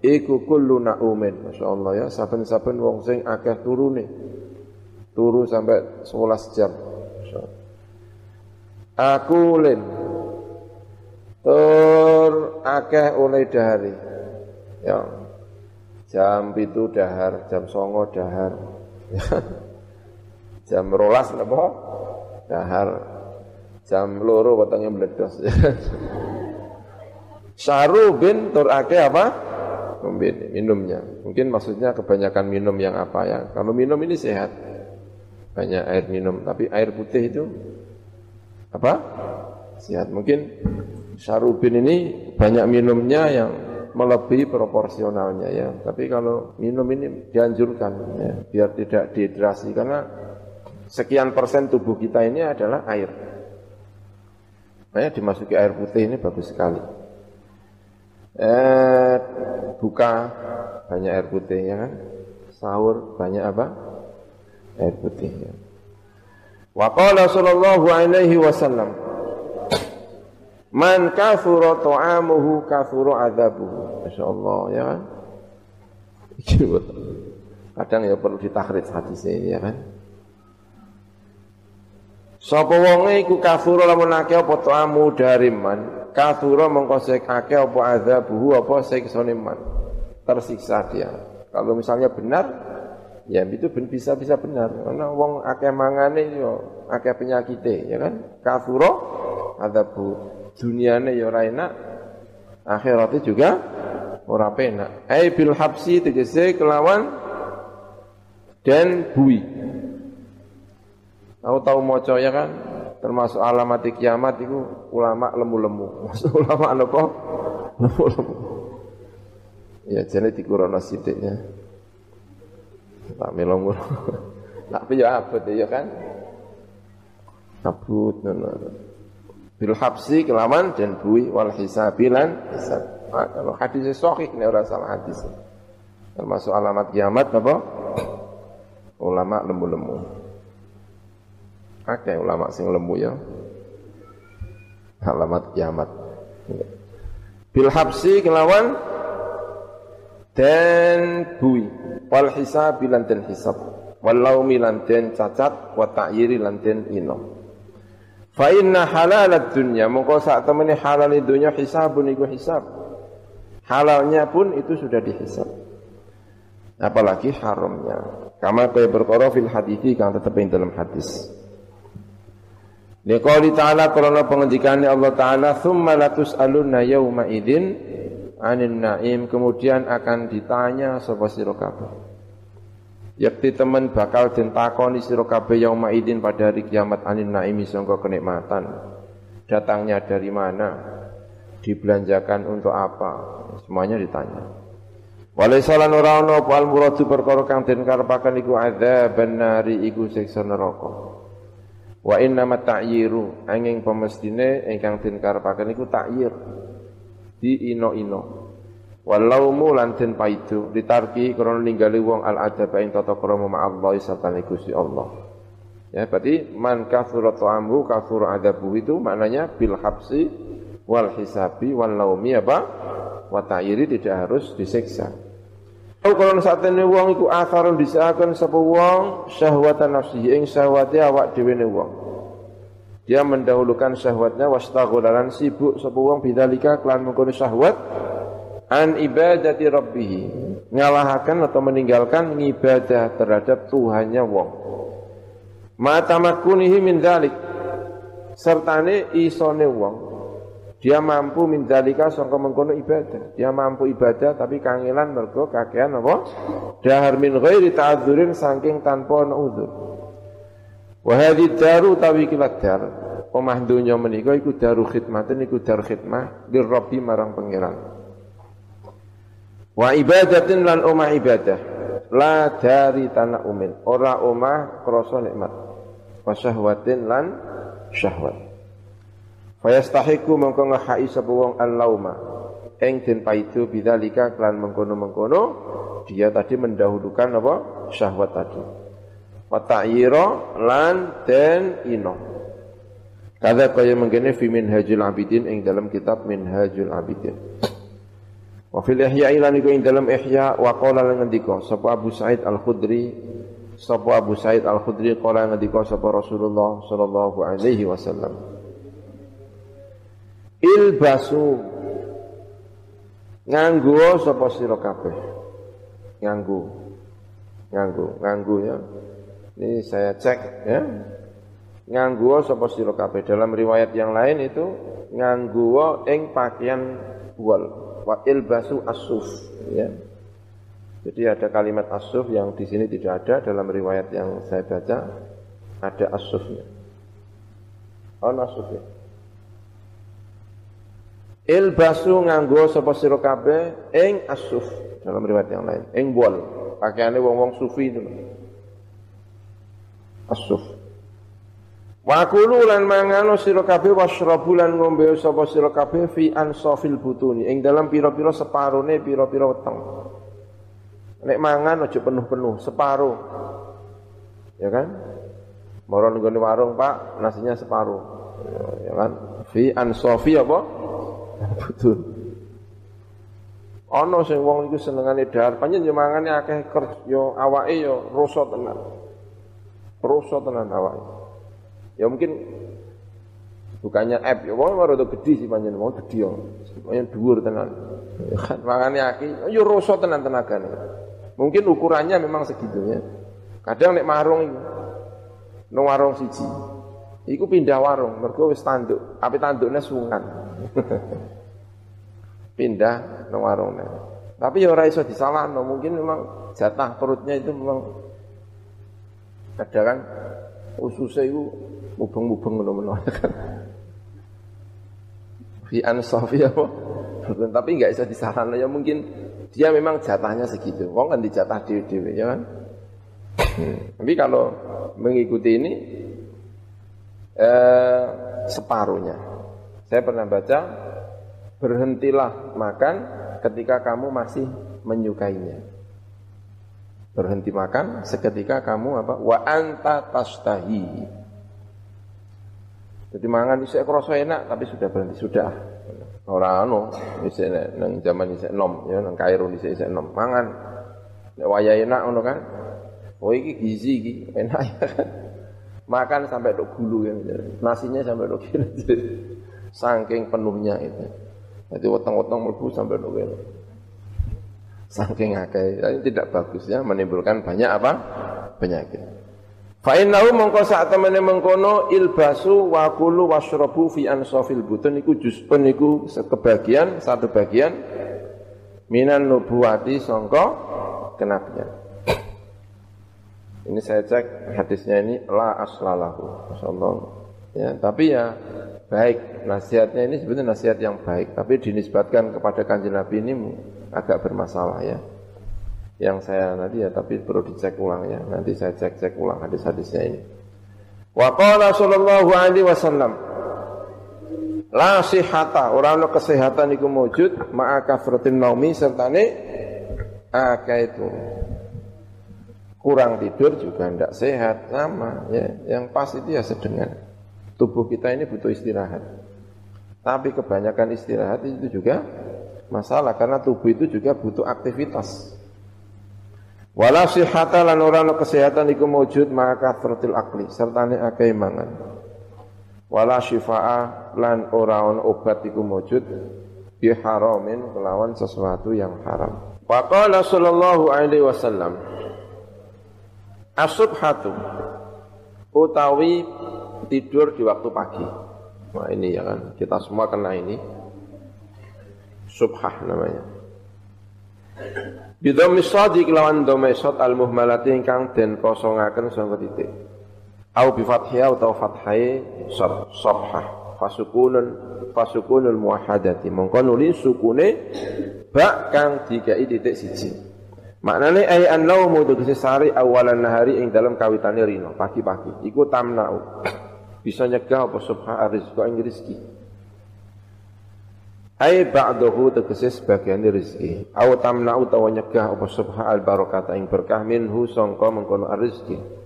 Speaker 1: iku kullu naumin masyaallah ya. Saben-saben wong sing akeh turune. Turu sampai 11 jam aku len tur akeh oleh dahari. Ya. Jam itu dahar jam songo dahar. Jam rolas napa? Dahar. Jam loro wetenge meledos. Syaru bin tur ake apa? Membini, minumnya. Mungkin maksudnya kebanyakan minum yang apa ya. Kalau minum ini sehat. Banyak air minum. Tapi air putih itu apa? Sehat. Mungkin Syarubin ini banyak minumnya yang melebihi proporsionalnya ya. Tapi kalau minum ini dianjurkan ya, biar tidak dehidrasi karena sekian persen tubuh kita ini adalah air. Makanya dimasuki air putih ini bagus sekali. Eh, buka banyak air putih ya kan. Sahur banyak apa? Air putih ya. Wa qala sallallahu alaihi wasallam Man kathura ta'amuhu kathura adzabuhu. Masyaallah ya kan. Kadang ya perlu ditakhrid hadis ini ya kan. Sapa wonge iku kafura lamun akeh apa ta'amu dari man. Kafura mengko akeh apa azabuhu apa siksane man. Tersiksa dia. Kalau misalnya benar, ya itu bisa bisa benar. Karena wong akeh mangane yo akeh penyakite, ya kan? Kafura azabu. Duniane yo ora enak, akhiratnya juga ora penak. Ai bil habsi tegese kelawan dan bui. Aku tahu moco ya kan, termasuk alamat kiamat itu ulama lemu-lemu. Maksud ulama apa? Lemu-lemu. Ya jadi dikurono ya. Tak melongur. Tapi ya abot ya kan. Abut nono. Bil habsi kelaman dan bui wal hisabilan hisab. Nah, kalau hadis sahih ini orang salah hadis. Termasuk alamat kiamat apa? Ulama lemu-lemu. Akeh ulama sing lemu ya. Alamat kiamat. Bil habsi kelawan dan bui wal hisab lan den hisab wal laumi lan den cacat wa ta'yiri lan den ino. Fa inna halalat dunya mongko sak temene halal dunya hisabun iku hisab. Halalnya pun itu sudah dihisab. Apalagi haramnya. Kama kaya berkara fil hadithi kang tetep dalam hadis. Liqauli ta'ala karena pengendikannya Allah Ta'ala Thumma latus'alunna yawma idin Anin na'im Kemudian akan ditanya Sopa sirokabe Yakti teman bakal den takoni sirokabe yauma idin pada hari kiamat anin naimi sangka kenikmatan. Datangnya dari mana? dibelanjakan untuk apa? Semuanya ditanya. Walaysa lan ora ana apa al muradu perkara kang den iku adzaban nari iku siksa neraka. Wa inna ma ta'yiru angin pemestine ingkang den karepaken iku ta'yir. Di ino-ino. Walaumu lan den paidu ditarki krana ninggali wong al adaba ing tata krama ma Allah serta Gusti Allah. Ya, berarti man kathura ta'amu kathura adabu itu maknanya bil habsi wal hisabi wal laumi apa? Wa ta'yiri tidak harus disiksa. Kalau saat ini wong iku akharun disahkan sapa wong syahwatan nafsi ing syahwate awak dhewe ne wong. Dia mendahulukan syahwatnya wastagholalan sibuk sapa wong bidzalika kelan mengkono syahwat an ibadati rabbih. Ngalahaken atau meninggalkan ibadah terhadap Tuhannya wong. Mata makunihi min dzalik. Sertane isone wong dia mampu mindalika sangka mengkono ibadah. Dia mampu ibadah tapi kangelan mergo kakean apa? Dahar min ghairi ta'adzurin saking tanpa ana udzur. Wa hadhi daru tawi kilat dar. Omah dunya menika iku daru khidmatin iku dar khidmah lir rabbi marang pangeran. Wa ibadatin lan omah ibadah. La dari tanah umin. Ora omah krasa nikmat. Wa syahwatin lan syahwat. Fayastahiku mengko ngahai sapa wong al-lauma. Eng den paidu bidzalika kelan mengkono-mengkono dia tadi mendahulukan apa? syahwat tadi. Wa ta'yira lan den ino. Kada kaya mengkene fi minhajul abidin ing dalam kitab minhajul abidin. Wa fil ihya lan iku ing dalam ihya wa qala lan ngendika sapa Abu Said Al-Khudri sapa Abu Said Al-Khudri qala ngendika sapa Rasulullah sallallahu alaihi wasallam ilbasu. Nganggo sapa sira kabeh? Nganggo nganggo nganggo ya. Ini saya cek ya. Nganggo sapa sira kabeh? Dalam riwayat yang lain itu nganggo ing pakaian wal wa ilbasu asuf ya. Jadi ada kalimat asuf yang di sini tidak ada. Dalam riwayat yang saya baca ada asufnya. Oh asuf ya Ilbasu nganggo sapa sira kabeh ing asuf dalam riwayat yang lain. Ing wol. Pakaiane wong-wong sufi itu. Asuf. Wa kulu lan mangano sira kabeh wasrabu lan ngombe sapa sira kabeh fi ansafil butuni ing dalam pira-pira separone pira-pira weteng. Nek mangan aja penuh-penuh, separuh. Ya kan? Moro nggone warung, Pak, nasinya separuh. Ya kan? Fi ansafi apa? Betul. Ana sing wong iku senengane dahar, panjen yo mangane akeh kerja yo awake yo rasa tenan. Rasa tenan awake. Ya mungkin bukannya app ya wong rada gede sih panjen wong gede yo. Pokoknya dhuwur tenan. Ya kan mangane akeh yo rasa tenan tenagane. Mungkin ukurannya memang segitunya. Kadang nek marung iku nang warung siji. Iku pindah warung, mergo wis tanduk. Ape tandukne sungan. pindah nang warungnya. Tapi ya ora iso disalahno, mungkin memang jatah perutnya itu memang ada kan ususnya itu mubeng-mubeng ngono-ngono kan. Fi ansafi apa? Tapi enggak bisa disalahno ya mungkin dia memang jatahnya segitu. Wong kan dijatah dhewe-dhewe ya kan. Hmm. Tapi kalau mengikuti ini eh, separuhnya. Saya pernah baca berhentilah makan ketika kamu masih menyukainya. Berhenti makan seketika kamu apa? Wa anta tastahi. Jadi mangan isek krasa enak tapi sudah berhenti sudah. Ora anu isek nang zaman isek nom ya nang Kairo isek isek nom mangan. Nek waya enak ngono kan. Oh iki gizi iki enak ya kan. Makan sampai dok gulu ya. Nasinya sampai dok Saking penuhnya itu. Jadi weteng-weteng mlebu sampai nukil. Saking akeh, ini tidak bagus ya, menimbulkan banyak apa? Penyakit. Fa innahu mongko sak temene mengkono ilbasu wa kulu washrabu fi ansafil butun iku juz'un iku kebagian satu bagian minan nubuwati sangka kenabian. Ini saya cek hadisnya ini la aslalahu. Masyaallah Ya, tapi ya baik nasihatnya ini sebenarnya nasihat yang baik, tapi dinisbatkan kepada kanjeng Nabi ini agak bermasalah ya. Yang saya nanti ya tapi perlu dicek ulang ya. Nanti saya cek-cek ulang hadis-hadisnya ini. Wa qala sallallahu alaihi wasallam La sihata, orang no kesehatan iku wujud ma'a kafratin naumi sertane akeh itu kurang tidur juga tidak sehat sama ya yang pas itu ya sedengan tubuh kita ini butuh istirahat. Tapi kebanyakan istirahat itu juga masalah karena tubuh itu juga butuh aktivitas. Wala sihata lan ora kesehatan iku wujud maka kathratil akli sertane akeh mangan. Wala syifaa lan ora obat iku wujud bi haramin kelawan sesuatu yang haram. Faqala sallallahu alaihi wasallam Asubhatu utawi tidur di waktu pagi. Nah ini ya kan, kita semua kena ini. Subhah namanya. Bidhammi shadi kelawan dhamma sad al muhmalati ingkang den kosongaken sangka titik. Au bi fathiyah utawa fathai sabhah. Fasukunun fasukunul muwahhadati. Mongko nuli sukune bak kang dikai titik siji. Maknane ay an-naumu tegese sari awalan nahari ing dalam kawitane rino pagi-pagi. Iku tamnau. Bisa nyegah apa subha rizqa ing rezeki. Ai ba'dahu tegese sebagian rezeki. Aw tamnau utawa nyegah apa subha al barakata ing berkah minhu sangka mengkono rezeki.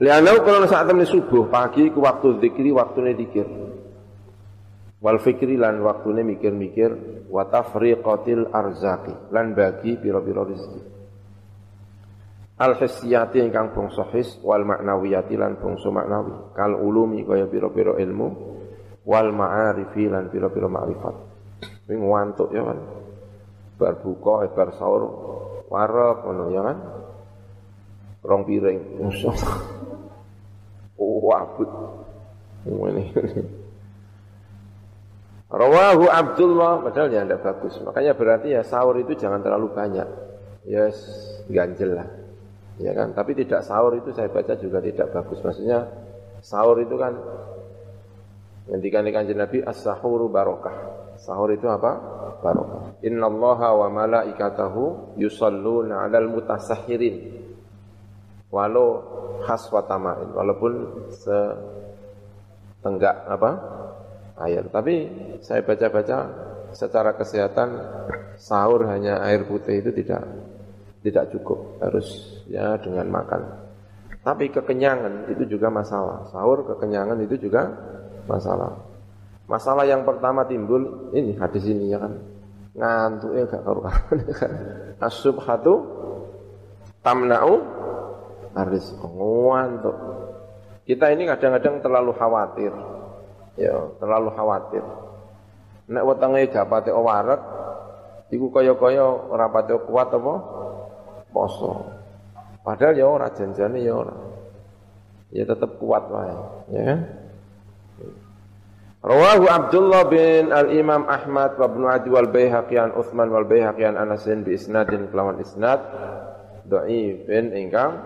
Speaker 1: Lianau kalau saat temen subuh pagi ku waktu zikri waktune dikir wal fikri lan waktune mikir-mikir wa tafriqatil arzaqi lan bagi pira-pira rezeki al hissiyati ingkang bangsa his wal maknawiyati lan bangsa maknawi kal ulumi kaya pira-pira ilmu wal ma'arifi lan pira-pira ma'rifat. Wing ngantuk ya kan? Bar buka eh, bar sahur warep ngono ya kan? Rong piring musuh oh abut. Ngene. Rawahu Abdullah, padahal ya tidak bagus. Makanya berarti ya sahur itu jangan terlalu banyak. Ya yes, ganjel lah. Ya kan, tapi tidak sahur itu saya baca juga tidak bagus. Maksudnya sahur itu kan ngendikan kanjeng Nabi as-sahuru barokah. Sahur itu apa? Barokah. Innallaha wa malaikatahu yusalluna 'alal mutasahhirin. Walau khas wa tamain, walaupun setenggak apa? air. Tapi saya baca-baca secara kesehatan sahur hanya air putih itu tidak tidak cukup, harus ya dengan makan. Tapi kekenyangan itu juga masalah. Sahur kekenyangan itu juga masalah. Masalah yang pertama timbul ini hadis ini ya kan. Ngantuk ya gak karuan ya. As-subhatu tamna'u aris ngantuk. Kita ini kadang-kadang terlalu khawatir ya terlalu khawatir. Nek wetenge gak pate warak, iku kaya-kaya ora pate kuat apa poso. Padahal ya ora janjane ya ora. Ya tetap kuat wae, ya kan? Rawahu Abdullah bin Al-Imam Ahmad wa Ibnu Adi wal Baihaqi an Utsman wal Baihaqi an Anas bi isnadin kelawan isnad dhaifin ingkang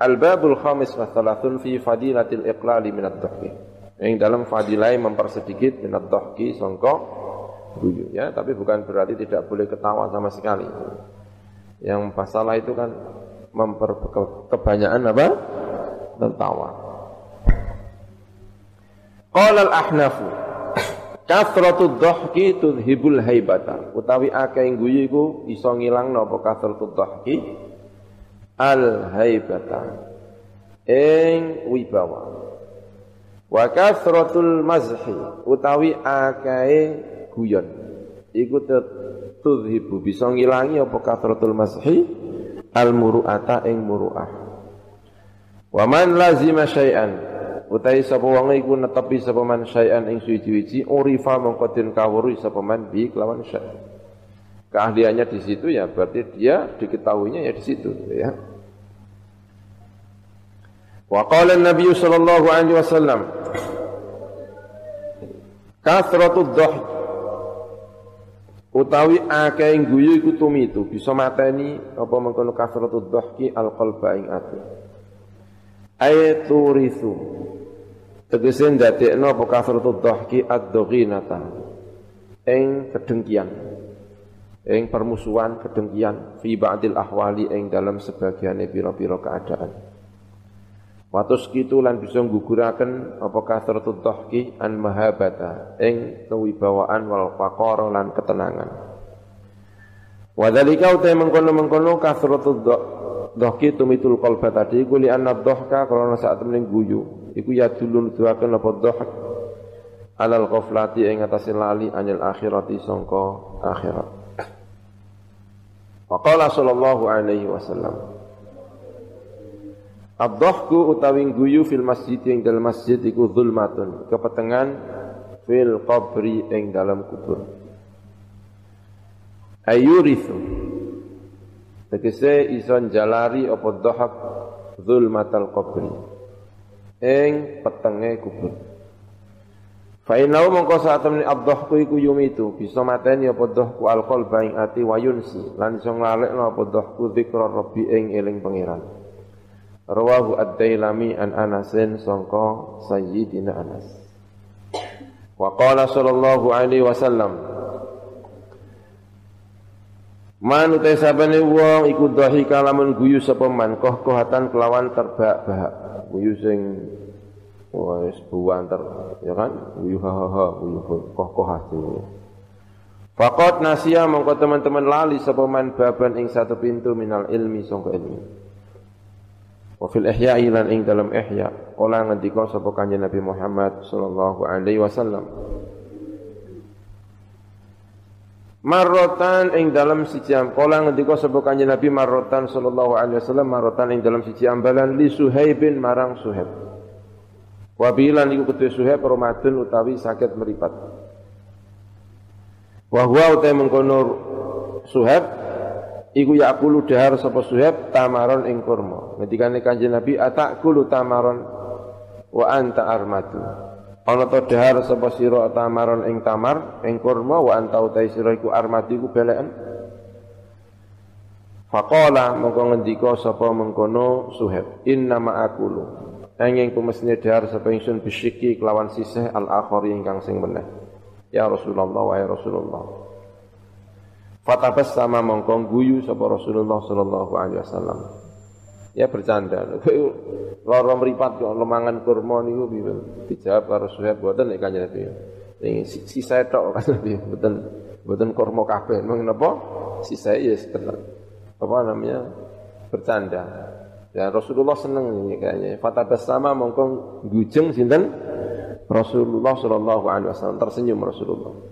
Speaker 1: Al-babul khamis wa thalathun fi fadilatil iqlali min ad-dhahki yang dalam fadilai mempersedikit minat dohki songkok guyu ya tapi bukan berarti tidak boleh ketawa sama sekali yang masalah itu kan memper kebanyakan apa? Tertawa. Qala al-ahnafu kathratu dhahki tudhibul haibata. Utawi akeh guyu iku iso ngilangno apa kathratu dhahki? Al haibata ing wibawa. Wa kasratul mazhi utawi akae guyon. Iku tudhibu bisa ngilangi apa kasratul mazhi al muru'ata ing muru'ah. Wa man lazima syai'an utawi sapa wong iku netepi sapa man syai'an ing suci-suci urifa mongko den kawruhi sapa man bi kelawan syai'. Keahliannya di situ ya berarti dia diketahuinya ya di situ ya. Wa qala an-nabiy sallallahu alaihi wasallam Kasratu dhah utawi akeh guyu iku tumitu bisa mateni apa mengkono kasratu dhahki alqalba ing ati. Ay turithu tegese ndadekno apa kasratu dhahki ad-daghinata. Ing kedengkian. Ing permusuhan kedengkian fi ba'dil ahwali ing dalam sebagiane pira-pira keadaan Watus kitu lan bisa guguraken apa kasratu dhahki an mahabata ing kewibawaan wal faqara lan ketenangan. Wadhalika utai mengkono-mengkono kasratu dhahki tumitul qalba tadi kuli anna dhahka karena saat temen guyu iku ya dulun duaken apa dhahk alal ghaflati ing atase lali anil akhirati sangka akhirat. Wa qala sallallahu alaihi wasallam Ad-dhahku utawi guyu fil masjid ing dalam masjid iku zulmatun, kepetengan fil qabri ing dalam kubur. Ayurithu tegese ison jalari apa dhahak zulmatal qabri ing petenge kubur. Fa innahu mongko saat temene ad-dhahku iku yumitu bisa mateni apa dhahku al-qalba ati wayunsi lan iso nglalekno apa dhahku zikra rabbi ing eling pangeran. Rawahu Ad-Dailami an Anasin sangka Sayyidina Anas. Wa qala sallallahu alaihi wasallam Man utai sabane wong iku dhahi kalamun guyu sapa koh kohatan kelawan terbahak-bahak. Guyu sing wis buanter ya kan guyu ha ha ha guyu koh koh hati. Faqat nasia mongko teman-teman lali sapa baban ing satu pintu minal ilmi sangka ilmi. Wa fil ihya'i lan ing dalam ihya kala ngendika sapa kanjeng Nabi Muhammad sallallahu alaihi wasallam Marrotan ing dalam siji kala ngendika sapa kanjeng Nabi marrotan sallallahu alaihi wasallam marrotan ing dalam siji ambalan li Suhaibin marang Suhaib. Wa bilan iku ketua Suhaib Ramadan utawi sakit meripat. Wa huwa utai mengkono Suhaib iku yakulu dahar sapa Suhaib tamaron ing kurma. Ngendikane Kanjeng Nabi atakulu tamaron wa anta armatu. Ana to dahar sapa sira tamaron ing tamar ing kurma wa anta utai sira iku armatu iku beleken. Faqala mongko ngendika sapa mengkono Suhaib inna ma akulu. Angin kumesne dahar sapa ingsun bisyiki kelawan sisih al-akhari ingkang sing meneh. Ya Rasulullah wa ya Rasulullah. Fatabas sama mongkong guyu sapa Rasulullah sallallahu alaihi wasallam. Ya bercanda. Loro mripat kok lemangan kurma niku piye? Dijawab karo Suhaib boten nek kanjeng Nabi. Ning sisa tok kan Nabi boten boten kurma kabeh. Mung napa? Sisa ya apa namanya? bercanda. Ya Rasulullah seneng ini kayaknya. Fatabas sama mongkong gujeng sinten? Rasulullah sallallahu alaihi wasallam tersenyum Rasulullah.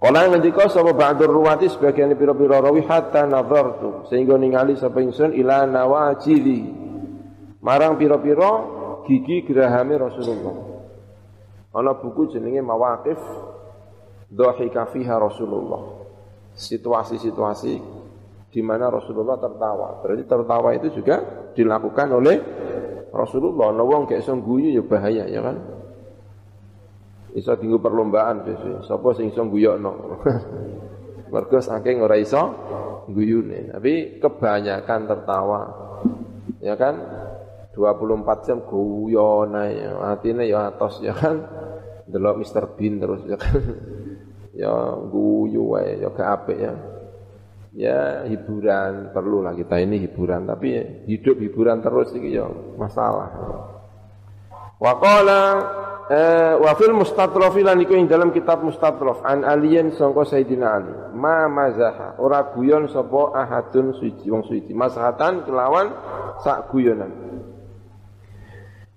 Speaker 1: Kala ngendika sapa ba'dur ruwati sebagian pira-pira rawi hatta nazartu sehingga ningali sapa ingsun ila nawajili marang pira-pira gigi gerahame Rasulullah. Ana buku jenenge Mawaqif Dhahika fiha Rasulullah. Situasi-situasi di mana Rasulullah tertawa. Berarti tertawa itu juga dilakukan oleh Rasulullah. Ana wong gak guyu ya bahaya ya kan. Iso tinggu perlombaan biasanya. Sapa sing iso guyokno. Mergo saking ora iso guyune. Tapi kebanyakan tertawa. Ya kan? 24 jam guyon ae. Atine ya atos ya kan. Delok Mr Bean terus ya kan. ya guyu wae ya gak apik ya. Ya hiburan perlu lah kita ini hiburan tapi hidup hiburan terus iki ya masalah. Wa qala Eh, wa fil mustatrofi lan iku ing dalam kitab mustatrof an aliyin sangka Sayyidina Ali. Ma mazaha ora guyon sapa ahadun suci wong suci. Masahatan kelawan sak guyonan.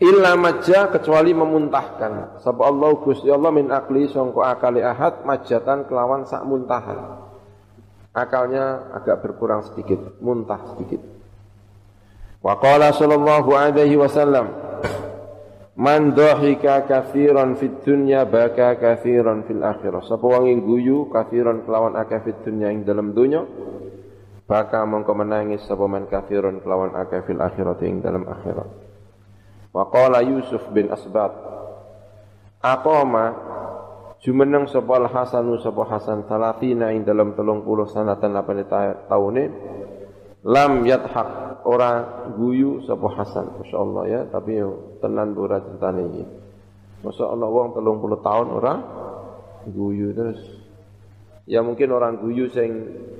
Speaker 1: Illa majja kecuali memuntahkan. Sapa Allah Gusti Allah min akli sangka akali ahad majatan kelawan sak muntahan. Akalnya agak berkurang sedikit muntah sedikit. Wa qala sallallahu alaihi wasallam Man dhahika kathiran fid dunya baka kathiran fil akhirah. Sapa wong guyu kathiran kelawan akeh fid dunya ing dalam dunya baka mongko menangis sapa man kathiran kelawan akeh fil akhirah ing dalam akhirat. Wa qala Yusuf bin Asbat Aqama jumeneng sapa Al Hasanu sapa Hasan salatina ing dalam 30 sanatan apa taune lam yathaq. Ora guyu sapa Hasan. Masyaallah ya. Tapi yo tenan ora ceritane iki. Masyaallah wong 30 tahun ora guyu terus. Ya mungkin orang guyu sing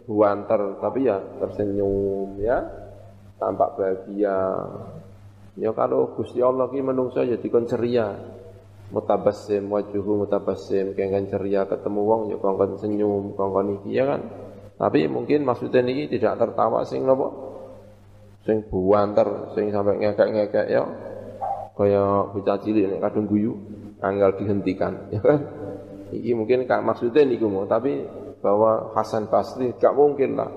Speaker 1: buanter tapi ya tersenyum ya. Tampak bahagia. Ya kalau Gusti Allah ki menungso ya dikon ceria. Mutabassim wajuhu mutabassim. Kengken ceria ketemu wong ya kongkon senyum kongkon iki ya kan tapi mungkin maksudnya ini tidak tertawa sing nopo? Sing buanter sing sampai ngekek-ngekek ya. Kaya bocah cilik nek kadung guyu anggal dihentikan ya kan? Iki mungkin kak maksudnya niku mau tapi bahwa Hasan Basri gak mungkin lah.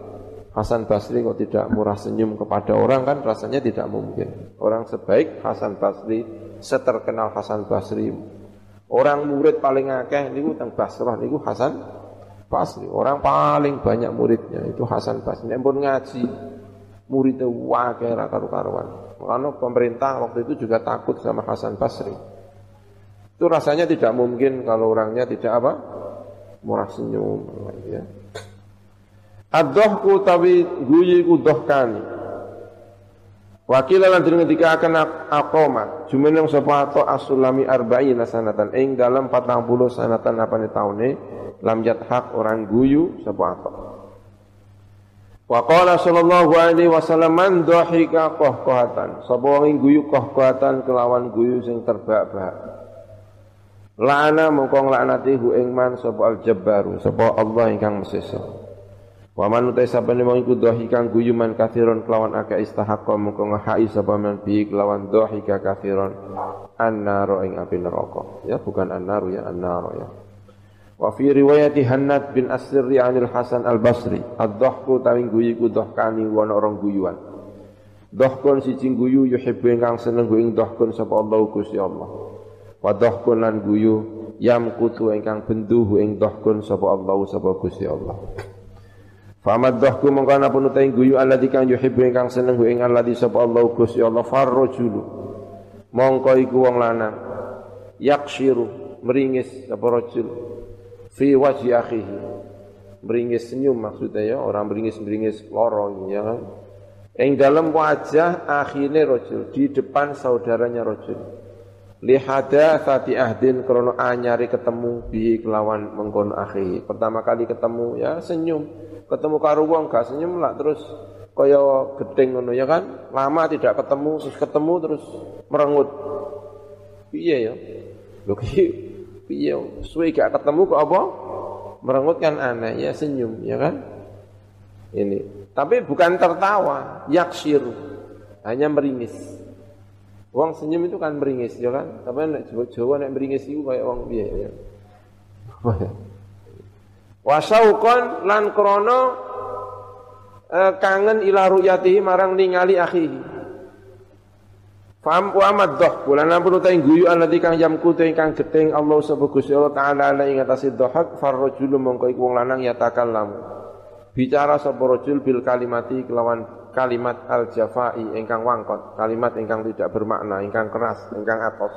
Speaker 1: Hasan Basri kok tidak murah senyum kepada orang kan rasanya tidak mungkin. Orang sebaik Hasan Basri seterkenal Hasan Basri. Orang murid paling akeh niku teng Basrah niku Hasan Basri. Orang paling banyak muridnya itu Hasan Basri. Nek pun ngaji muridnya wakeh ra karu-karuan. Makanya pemerintah waktu itu juga takut sama Hasan Basri. Itu rasanya tidak mungkin kalau orangnya tidak apa? Murah senyum ya. Ad-dohku tawi guyi ku dohkani. Wakil lan den ngendika akan aqoma jumeneng sapa to asulami arba'ina sanatan ing dalam 40 sanatan apane taune lam hak orang guyu sapa ato. Wa qala sallallahu alaihi wasallam man dhahika qahqahatan sapa wong guyu qahqahatan kelawan guyu sing terbak-bak. La'ana mongko nglaknati hu ing man sapa al-jabbaru sapa Allah ingkang mesesa. Wa man utai sabane wong iku dhahikan guyuman kathiron kelawan akeh istahaqqa mengko ngahai sapa man bi kelawan dhahika kathiron annaro ing api neraka. Ya bukan annaru ya annaro ya. Wa fi riwayati Hannad bin Asri anil Hasan al-Basri, ad-dhahku tawing guyu ku dhahkani wana orang guyuan. Dhahkun siji guyu yuhibbu ingkang seneng ing dhahkun sapa Allah Gusti Allah. Wa dhahkun lan guyu yamkutu ingkang benduh ing dhahkun sapa Allah sapa Gusti Allah. Famad dhahku mongko ana pun utai guyu alladzi kang yuhibbu ingkang seneng ing alladzi sapa Allah Gusti Allah farrajulu. Mongko iku wong lanang yakshiru meringis sapa rajul fi wajhi akhihi. Meringis senyum maksudnya ya, orang meringis-meringis loro ya kan. Ing dalam wajah akhirnya rajul di depan saudaranya rajul. Lihada sati ahdin krono anyari ketemu bi kelawan mengkon akhi. Pertama kali ketemu ya senyum. Ketemu karo wong gak senyum lah terus kaya gedeng ngono ya kan? Lama tidak ketemu terus ketemu terus merengut. Piye ya? Lho ki piye? Suwe gak ketemu kok apa? Merengut kan aneh ya senyum ya kan? Ini. Tapi bukan tertawa yaksir hanya meringis Wong senyum itu kan meringis ya kan tapi nek Jawa nek meringis itu kayak wong piye ya ya Wasauqan lan krana eh, kangen ila ru'yatihi marang ningali akhihi. Faham wa maddah bulan ampun utaing guyu alladzi kang yamku te kang geteng Allah subhanahu Gusti Allah taala ala ing atase dhahak farrajul mongko iku wong lanang ya. Bicara sapa bil kalimati kelawan kalimat al jafai ingkang wangkot, kalimat ingkang tidak bermakna, ingkang keras, ingkang atos.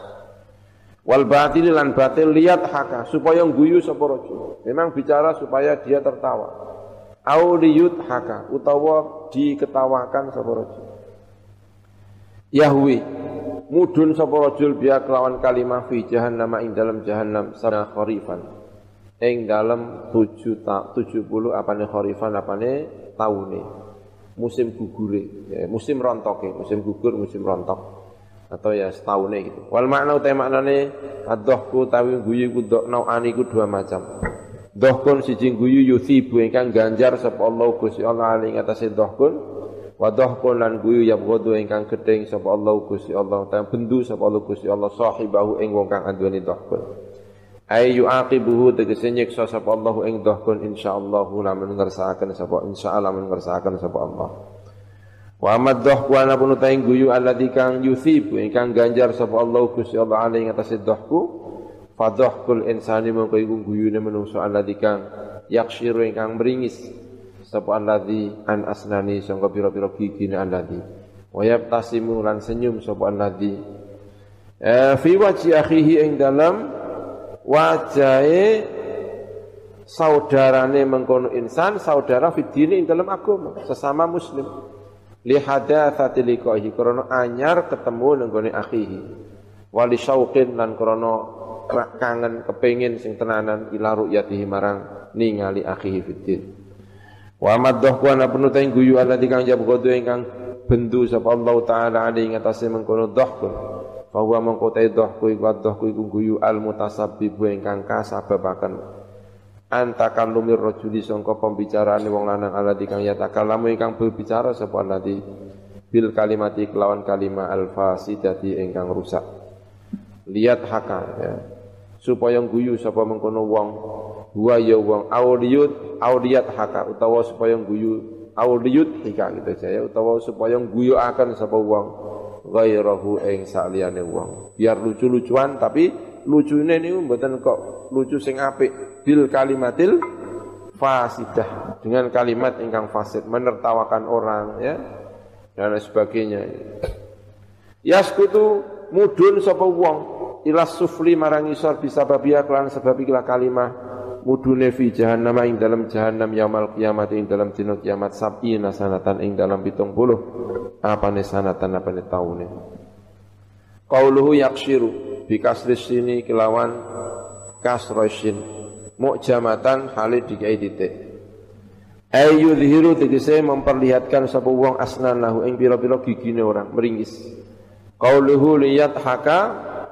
Speaker 1: Wal batil lan batil lihat haka supaya guyu sapa. Memang bicara supaya dia tertawa. Au liyut haka utawa diketawakan sapa rajul. Yahwi mudun sapa rajul biya kelawan kalimah fi jahannam ing dalam jahannam sana kharifan. Ing dalam 7 ta 70 apane kharifan apane taune. Musim gugure, ya, musim rontoke, musim gugur, musim rontok atau ya setahun gitu. Wal makna utai maknane adohku tawi guyu ku dok nauani ku dua macam. Dohkun siji guyu yuthibu ingkang ganjar sapa Allah Gusti Allah ing atase dohkun. Wa dohkun lan guyu yabghadu ingkang gedeng sapa Allah Gusti Allah ta bendu sapa Allah Gusti Allah sahibahu ing wong kang anduweni dohkun. Ay yuaqibuhu tegese nyiksa sapa Allah ing dohkun insyaallah lamun ngersakaken sapa insyaallah lamun ngersakaken sapa Allah. Wa amaddah ku ana pun utaing guyu alladzi kang yusib ingkang ganjar sapa Allah Gusti Allah alaihi ngatasi dhahku. Fadhahkul insani mongko iku guyune menungso alladzi kang yakshiru ingkang meringis sapa alladzi an asnani sangka pira-pira gigine alladzi wa yabtasimu lan senyum sapa alladzi eh, fi wajhi akhihi ing dalam wajahe saudarane mengkono insan saudara fidini ing dalam agama sesama muslim. Li hadatsati liqahi krana anyar ketemu nenggone akhihi. Wali syauqin lan krana kangen kepengin sing tenanan ila ru'yatihi marang ningali akhihi fiddin. Wa maddah ku ana penutain guyu ala kang jab kodo ingkang bendu sapa Allah taala ali ing atase mengkono dhahkun fa huwa mengko ta dhahku iku dhahku iku guyu al mutasabbib ingkang kasababaken. Antakallumir rajuli sangka pembicaraan wong lanang alladzi kang yatakallamu ingkang berbicara sapa alladzi bil kalimati kelawan kalimat al fasidati ingkang rusak. Lihat haka ya. Supaya guyu sapa mengkono wong huwa ya wong auliyut auliyat haka utawa supaya guyu auliyut hika gitu saya utawa supaya guyu akan sapa wong ghairahu ing saliyane wong. Biar lucu-lucuan tapi lucune niku mboten kok lucu sing apik. Bil kalimatil fasidah. Dengan kalimat ingkang fasid menertawakan orang ya. Dan sebagainya. Yaskutu mudun sapa wong. Ila sufli marang isor bisa babia kelan sebab ikilah kalimah mudune fi jahannam ing dalam jahannam yaumul kiamat ing dalam dina kiamat sab'ina sanatan ing dalam 70 apane sanatan apane taune? Qauluhu yakshiru bikasris sini kelawan kasrosin mu'jamatan halid dikai titik. Ayu yudhiru tegese memperlihatkan sapa wong asnanahu ing pira-pira gigine orang meringis. Qauluhu liyat haka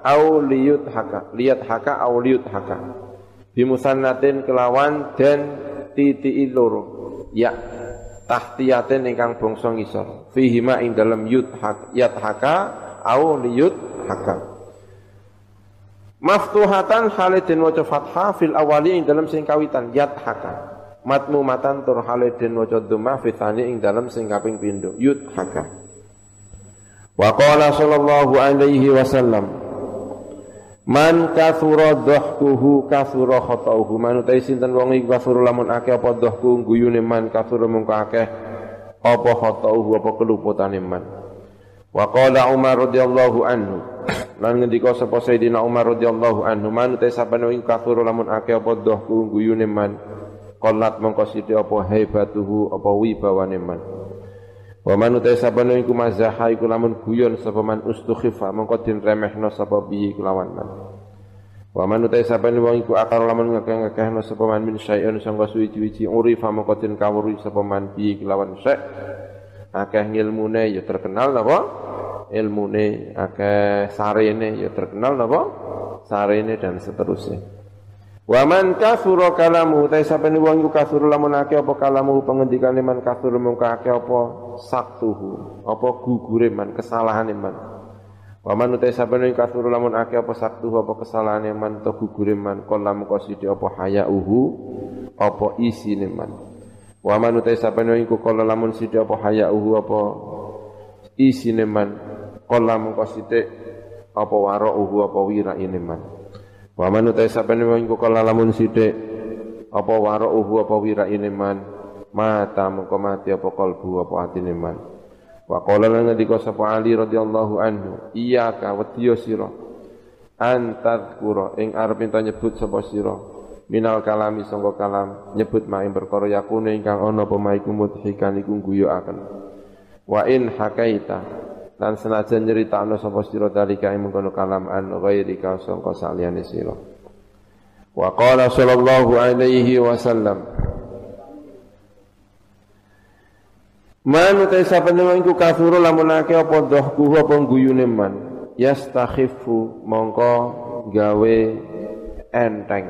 Speaker 1: au liyut haka liyat haka au liyut haka bimusannatin kelawan dan titi loro ya tahtiyatin ingkang bangsa ngisor fihi ma ing dalam hak yat haka au liyut haka Maftuhatan halidin waca fathah fil awali ing dalam sing kawitan yat haka. matan tur halidin waca dhamma fitani ing dalam sing kaping yut haka. Wa qala sallallahu alaihi wasallam Man kathura dhahkuhu kathura khatauhu. Man utai sinten wong iku kathura lamun akeh apa dhahku guyune man kathura mung akeh apa khatauhu apa keluputane man. Wa qala Umar radhiyallahu anhu. Lan ngendika sapa Sayyidina Umar radhiyallahu anhu man te sapane ing kafir lamun akeh apa dohku guyune man qalat mongko sithik apa haibatuhu apa wibawane man wa man te sapane iku mazaha iku lamun guyon sapa man ustukhifa mongko den remehno sapa bi kelawan man. Wa man te sapane wong iku akal lamun ngakeh-ngakehno sapa man min syai'un sangga suwi-wiji urifa mongko den kawruhi sapa man bi kelawan syai' akeh ngilmune ya terkenal napa? Ilmune akeh sarene ya terkenal napa? Sarene dan seterusnya Wa man kasura kalamu ta sampeyan wong iku kasur lamun akeh apa kalamu pengendikane man kasur mung akeh apa? Saktuhu apa gugure man kesalahane man. Wa man utai sampeyan kasur lamun akeh apa saktuhu apa kesalahane man to gugure man kolam qasidi apa hayauhu apa isine man. Wa man utai sampeyan iku kala lamun sidi apa hayauhu apa isine man Kala mengko sithik apa uhu apa ini man. Wa man utai sapane mengko kala lamun sithik apa uhu apa ini man. Mata mengko mati apa kalbu apa atine man. Wa qala lan ngendika sapa Ali radhiyallahu anhu, iyyaka wadiyo sira antadkura ing arep ento nyebut sapa sira minal kalami sangka kalam nyebut maing perkara yakune ingkang ana apa maiku mudhikan iku guyu akan wa in hakaita lan senajan nyeritakno sapa sira dalika ing mengkono kalam an ghairika sangka saliyane sira. Wa qala sallallahu alaihi wasallam Man utai nang iku kafuru lamun akeh apa dohku apa guyune man yastakhifu mongko gawe enteng.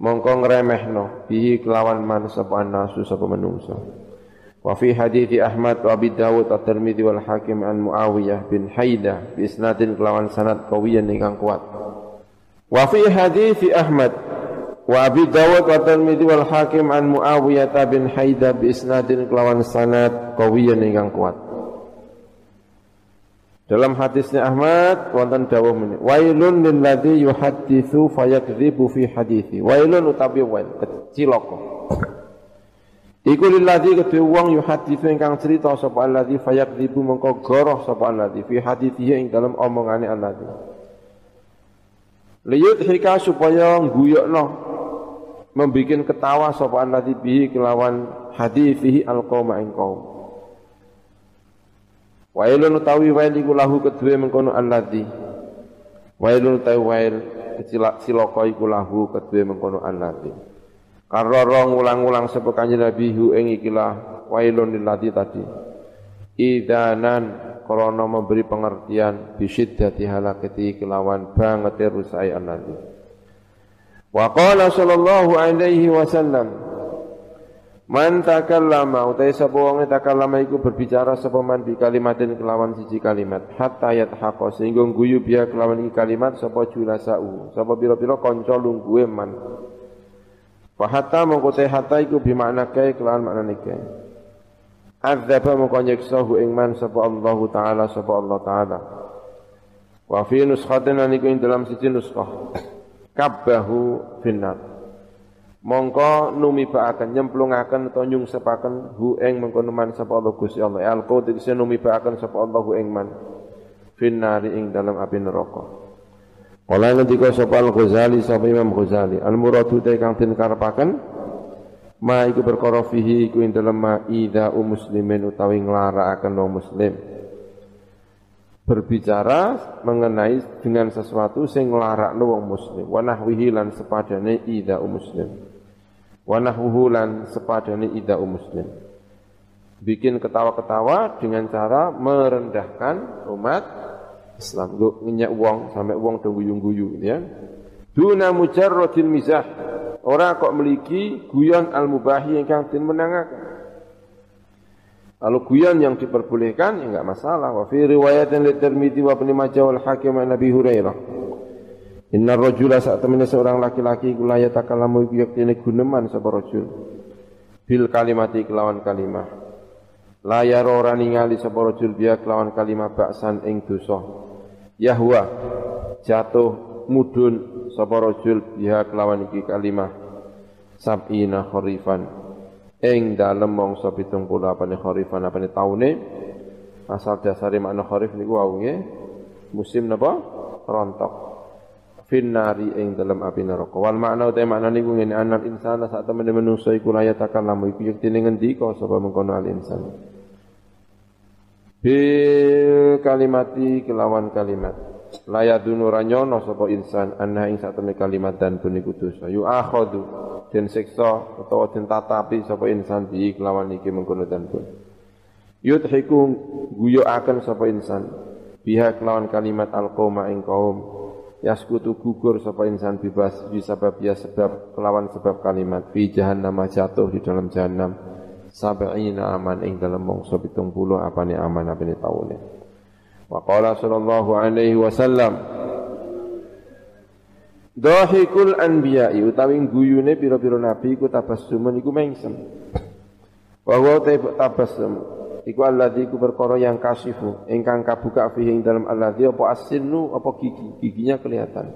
Speaker 1: Mongko ngremehno bihi kelawan man sapa nasu sapa menungso Wa fi hadithi Ahmad wa Abi Dawud at-Tirmidzi wal Hakim an Muawiyah bin Haidah bi isnadin kelawan sanad qawiyan ingkang kuat. Wa fi hadithi Ahmad wa Abi Dawud wa Tirmidzi wal Hakim an Muawiyah bin Haidah bi isnadin kelawan sanad qawiyan ingkang kuat. Dalam hadisnya Ahmad wonten dawuh meni wailun lil ladzi yuhadditsu fayakdzibu fi hadithi. Wailun utawi wail keciloko. Iku lilladzi kedue wong yuhaditsu ingkang cerita sapa alladzi fayakdzibu mengko goroh sapa alladzi fi hadithihi ing dalam omongane alladzi. Liyut hika supaya guyokno membikin ketawa sapa alladzi bihi kelawan hadithihi alqauma ing qaum. Wailun utawi wail iku lahu kedue mengkono alladzi. Wailun utawi wail silaka iku lahu kedue mengkono alladzi. Karoro ngulang-ulang sapa kanjeng Nabi hu ing ikilah wailun lillati tadi. Idanan krana memberi pengertian bisiddati halakati kelawan banget rusai alladzi. Wa qala sallallahu alaihi wasallam Man takallama utai sapa wong takallama iku berbicara sapa man bi kalimatin kelawan siji kalimat hatta yathaqa sehingga guyu biya kelawan iki kalimat sapa julasau sapa pira-pira kanca lungguhe man Fa hatta mongko te hatta iku bi makna kae kelawan makna nike Adzaba mongko nyiksa hu sapa Allah taala sapa Allah taala. Wa fi nuskhatin niku ing dalam siji nuskhah kabbahu finnar. Mongko numibaaken nyemplungaken utawa nyungsepaken hu ing mengkono man sapa Allah Gusti Allah. Alqa tegese numibaaken sapa Allah hu ing man. Finnari ing dalam api neraka Kala ngendika sapa Al-Ghazali sapa Imam Ghazali al-muradu te kang den karepaken ma iku perkara fihi iku ing dalem ma idza muslimin utawi nglarakaken wong muslim. Berbicara mengenai dengan sesuatu sing nglarakno wong muslim. Wa nahwihi lan sepadane idza muslim. Wa nahwuhu lan sepadane idau muslim. Bikin ketawa-ketawa dengan cara merendahkan umat Islam. Gue ngenyak uang sampai uang do guyu-guyu ya. Duna mujarradil mizah. Ora kok memiliki guyon al mubahi yang den menangakan kalau guyon yang diperbolehkan ya enggak masalah. Wa fi riwayatin li Tirmidzi wa Ibnu Majah wal Hakim an Nabi Hurairah. Inna rajula saat temen seorang laki-laki kula takalamu iku yaktine guneman sapa rajul. Bil kalimati kelawan kalimah. La yara ora ningali sapa rajul kelawan kalimah baksan ing dosa yahwa jatuh mudun sapa rajul biha kelawan iki kalimah sab'ina kharifan ing dalem mangsa 70 apane kharifan apane taune. Asal dasare makna kharif niku wau musim napa? Rontok. Finnari ing dalam api neraka. Wal makna uta makna niku ngene anal insana sak temen menungso iku la yatakallamu. Iku yekti ngendika sapa mengkono al insan bil kalimati kelawan kalimat. Layadunu ranyono sapa insan anha ing sak temen kalimat dan puniku dosa yu akhadu den siksa utawa den tatapi sapa insan di kelawan iki mengkono dan pun yudhiku guyu akan sapa insan biha kelawan kalimat alqauma ing kaum. Yaskutu gugur sapa insan bebas bisa ya sebab kelawan sebab kalimat. Fi jahannam jatuh di dalam jahannam sab'ina aman ing dalam mongso 70 apane aman apane taune wa qala sallallahu alaihi wasallam Dahikul anbiya'i utawi guyune pira-pira nabi iku tabassumun iku mengsem. Wa huwa tabassum iku alladzi iku perkara yang kasifu ingkang kabuka fihi ing dalam alladzi apa asinnu apa gigi giginya kelihatan.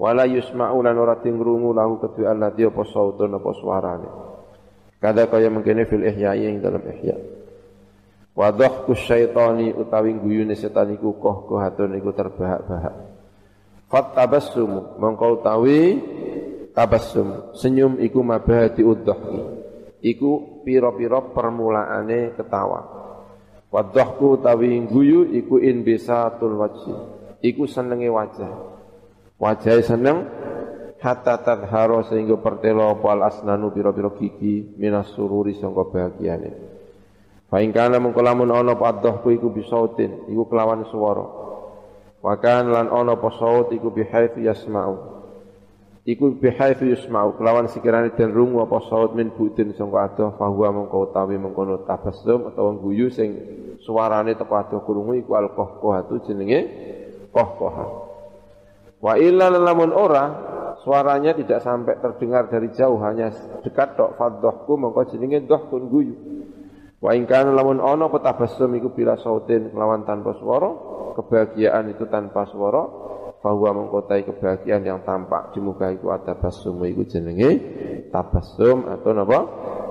Speaker 1: Wala yusma'u lan ora tingrungu lahu kedue alladzi apa sautun apa suarane kada kaya mengkene fil ihya ing dalam ihya wa dhahku syaitani utawi guyune setan iku koh kohatun iku terbahak-bahak fat tabassum mongko utawi tabassum senyum iku mabahati udhahki iku pira-pira permulaane ketawa. Wadhahku tawi guyu iku in bisatul wajhi. Iku senenge wajah. Wajah seneng hatta tadharo sehingga pertelo pal asnanu pira-pira gigi minas sururi sangka bahagiane. Fa ing kana mengko lamun ana padhahku iku bisautin, iku kelawan swara. Wa kan lan ana apa saut iku bihaythu yasma'u iku bihaitsu yusma'u kelawan sekiranya den rungu apa saut min budin sangka adoh fahuwa mengko utawi mengkono tabassum utawa guyu sing suarane teko adoh krungu iku alqahqahatu jenenge qahqaha wa illa lamun ora suaranya tidak sampai terdengar dari jauh hanya dekat tok fadhahku mengko jenenge dhahkun guyu wa in kana lamun ana apa tabassum iku bila sautin kelawan tanpa suara kebahagiaan itu tanpa suara bahwa mengkotai kebahagiaan yang tampak di muka itu ada basum itu jenenge tabassum atau napa?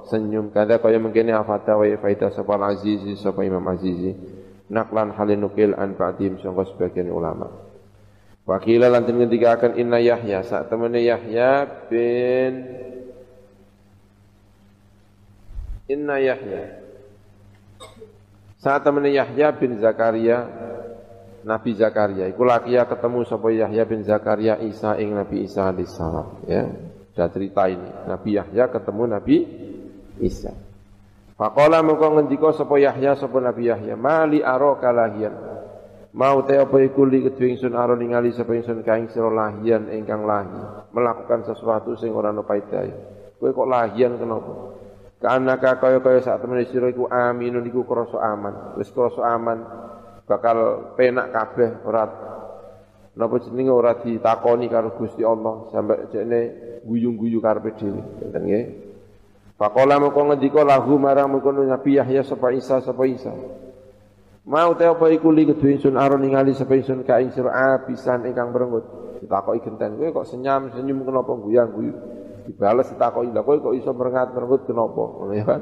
Speaker 1: Senyum. Kada kaya mungkin afata wa faida sapa azizi sapa imam azizi. Naklan halin nukil an ba'dim sangka sebagian ulama Wakila lantin ketika akan inna Yahya saat temannya Yahya bin Inna Yahya Saat temen Yahya bin Zakaria Nabi Zakaria iku lakia ketemu sapa Yahya bin Zakaria Isa ing Nabi Isa alaihissalam ya. Sudah cerita ini. Nabi Yahya ketemu Nabi Isa. Faqala mengko ngendika sapa Yahya sapa Nabi Yahya, "Mali aro kalahian." Mau te apa iku li kedue ingsun aro ningali sapa ingsun kaing sira lahian ingkang lahi, melakukan sesuatu sing ora ono paedahe. Kowe kok lahian kenapa? Karena kaya-kaya saat temen sira iku aminun iku aman. Wis krasa aman bakal penak kabeh ora napa jenenge ora ditakoni karo Gusti Allah sampai jekne guyu-guyu karepe dhewe. Ngoten nggih. Faqala moko ngendika lahu marang mengkono Nabi Yahya sapa Isa sapa Isa. Mau te apa iku li kedue ingsun aron ningali sapa ingsun ka ing sira abisan ingkang merengut. Ditakoki genten. Kowe kok senyum senyum kenapa guyang-guyu dibales ditakoki lha kowe kok iso merengat-merengut kenapa? Ngono ya kan?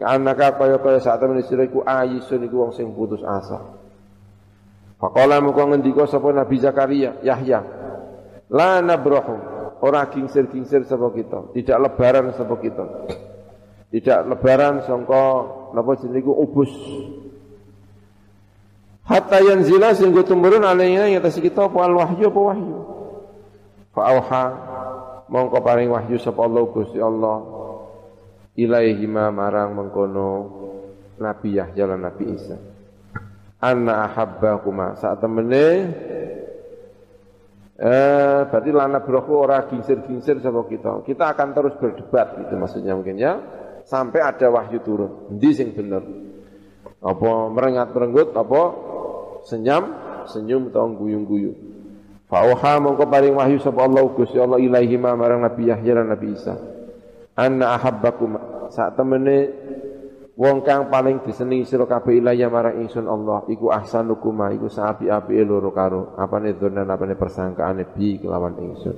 Speaker 1: Karena kaya-kaya saat temen sira iku ayisun iku wong sing putus asa. Faqala muka ngendika sapa Nabi Zakaria Yahya la nabrahu ora kingsir-kingsir sapa kita. Tidak lebaran sapa kita. Tidak lebaran sangka napa jenenge ubus hatta yanzila sing tumurun alaina yang atas kita apa wahyu apa wahyu? Fa auha mongko paring wahyu sapa Allah Gusti Allah. Ilaihi ma marang mengkono Nabi Yahya lan Nabi Isa. Anna ahabbakuma saat temene eh berarti lana broku ora gingsir-gingsir sama kita. Kita akan terus berdebat itu maksudnya mungkin ya. Sampai ada wahyu turun. Endi sing bener? Apa merengat merenggut apa senyum senyum atau guyung-guyung Fauha mongko paring wahyu sapa Allah Gusti Allah ilaihi ma marang Nabi Yahya lan Nabi Isa. Anna ahabbakum sak temene wong kang paling disenengi sira kabeh ilaiya marang ingsun Allah iku ahsanukum iku sapi-api loro karo apane dzonan apane persangkaane bi kelawan ingsun.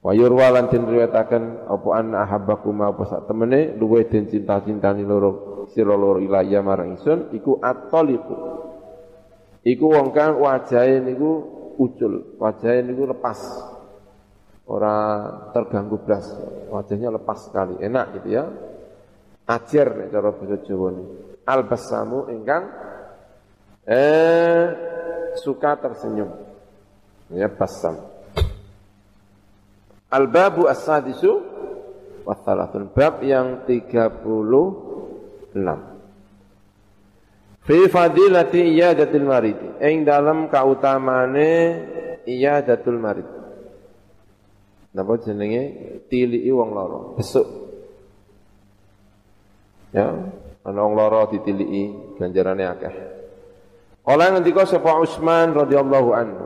Speaker 1: Wa yurwa lan den riwayataken apa anna ahabbakum apa sak temene luwih den cinta-cintani loro sira loro ilaiya marang ingsun iku at-taliqu. Iku wong kang wajahe niku ucul, wajahnya itu lepas. Orang terganggu belas, wajahnya lepas sekali, enak gitu ya. Ajar nih cara bahasa Jawa ini. Albasamu ingkang eh suka tersenyum. Ya basam. Al-babu as-sadisu wa Bab yang 36. Fi fadilati iyadatil marid. Ing dalam kautamane iyadatul marid. Napa jenenge tiliki wong lara, besuk. Ya, ana wong lara ditiliki ganjarane akeh. Kala ngendika sapa Utsman radhiyallahu anhu.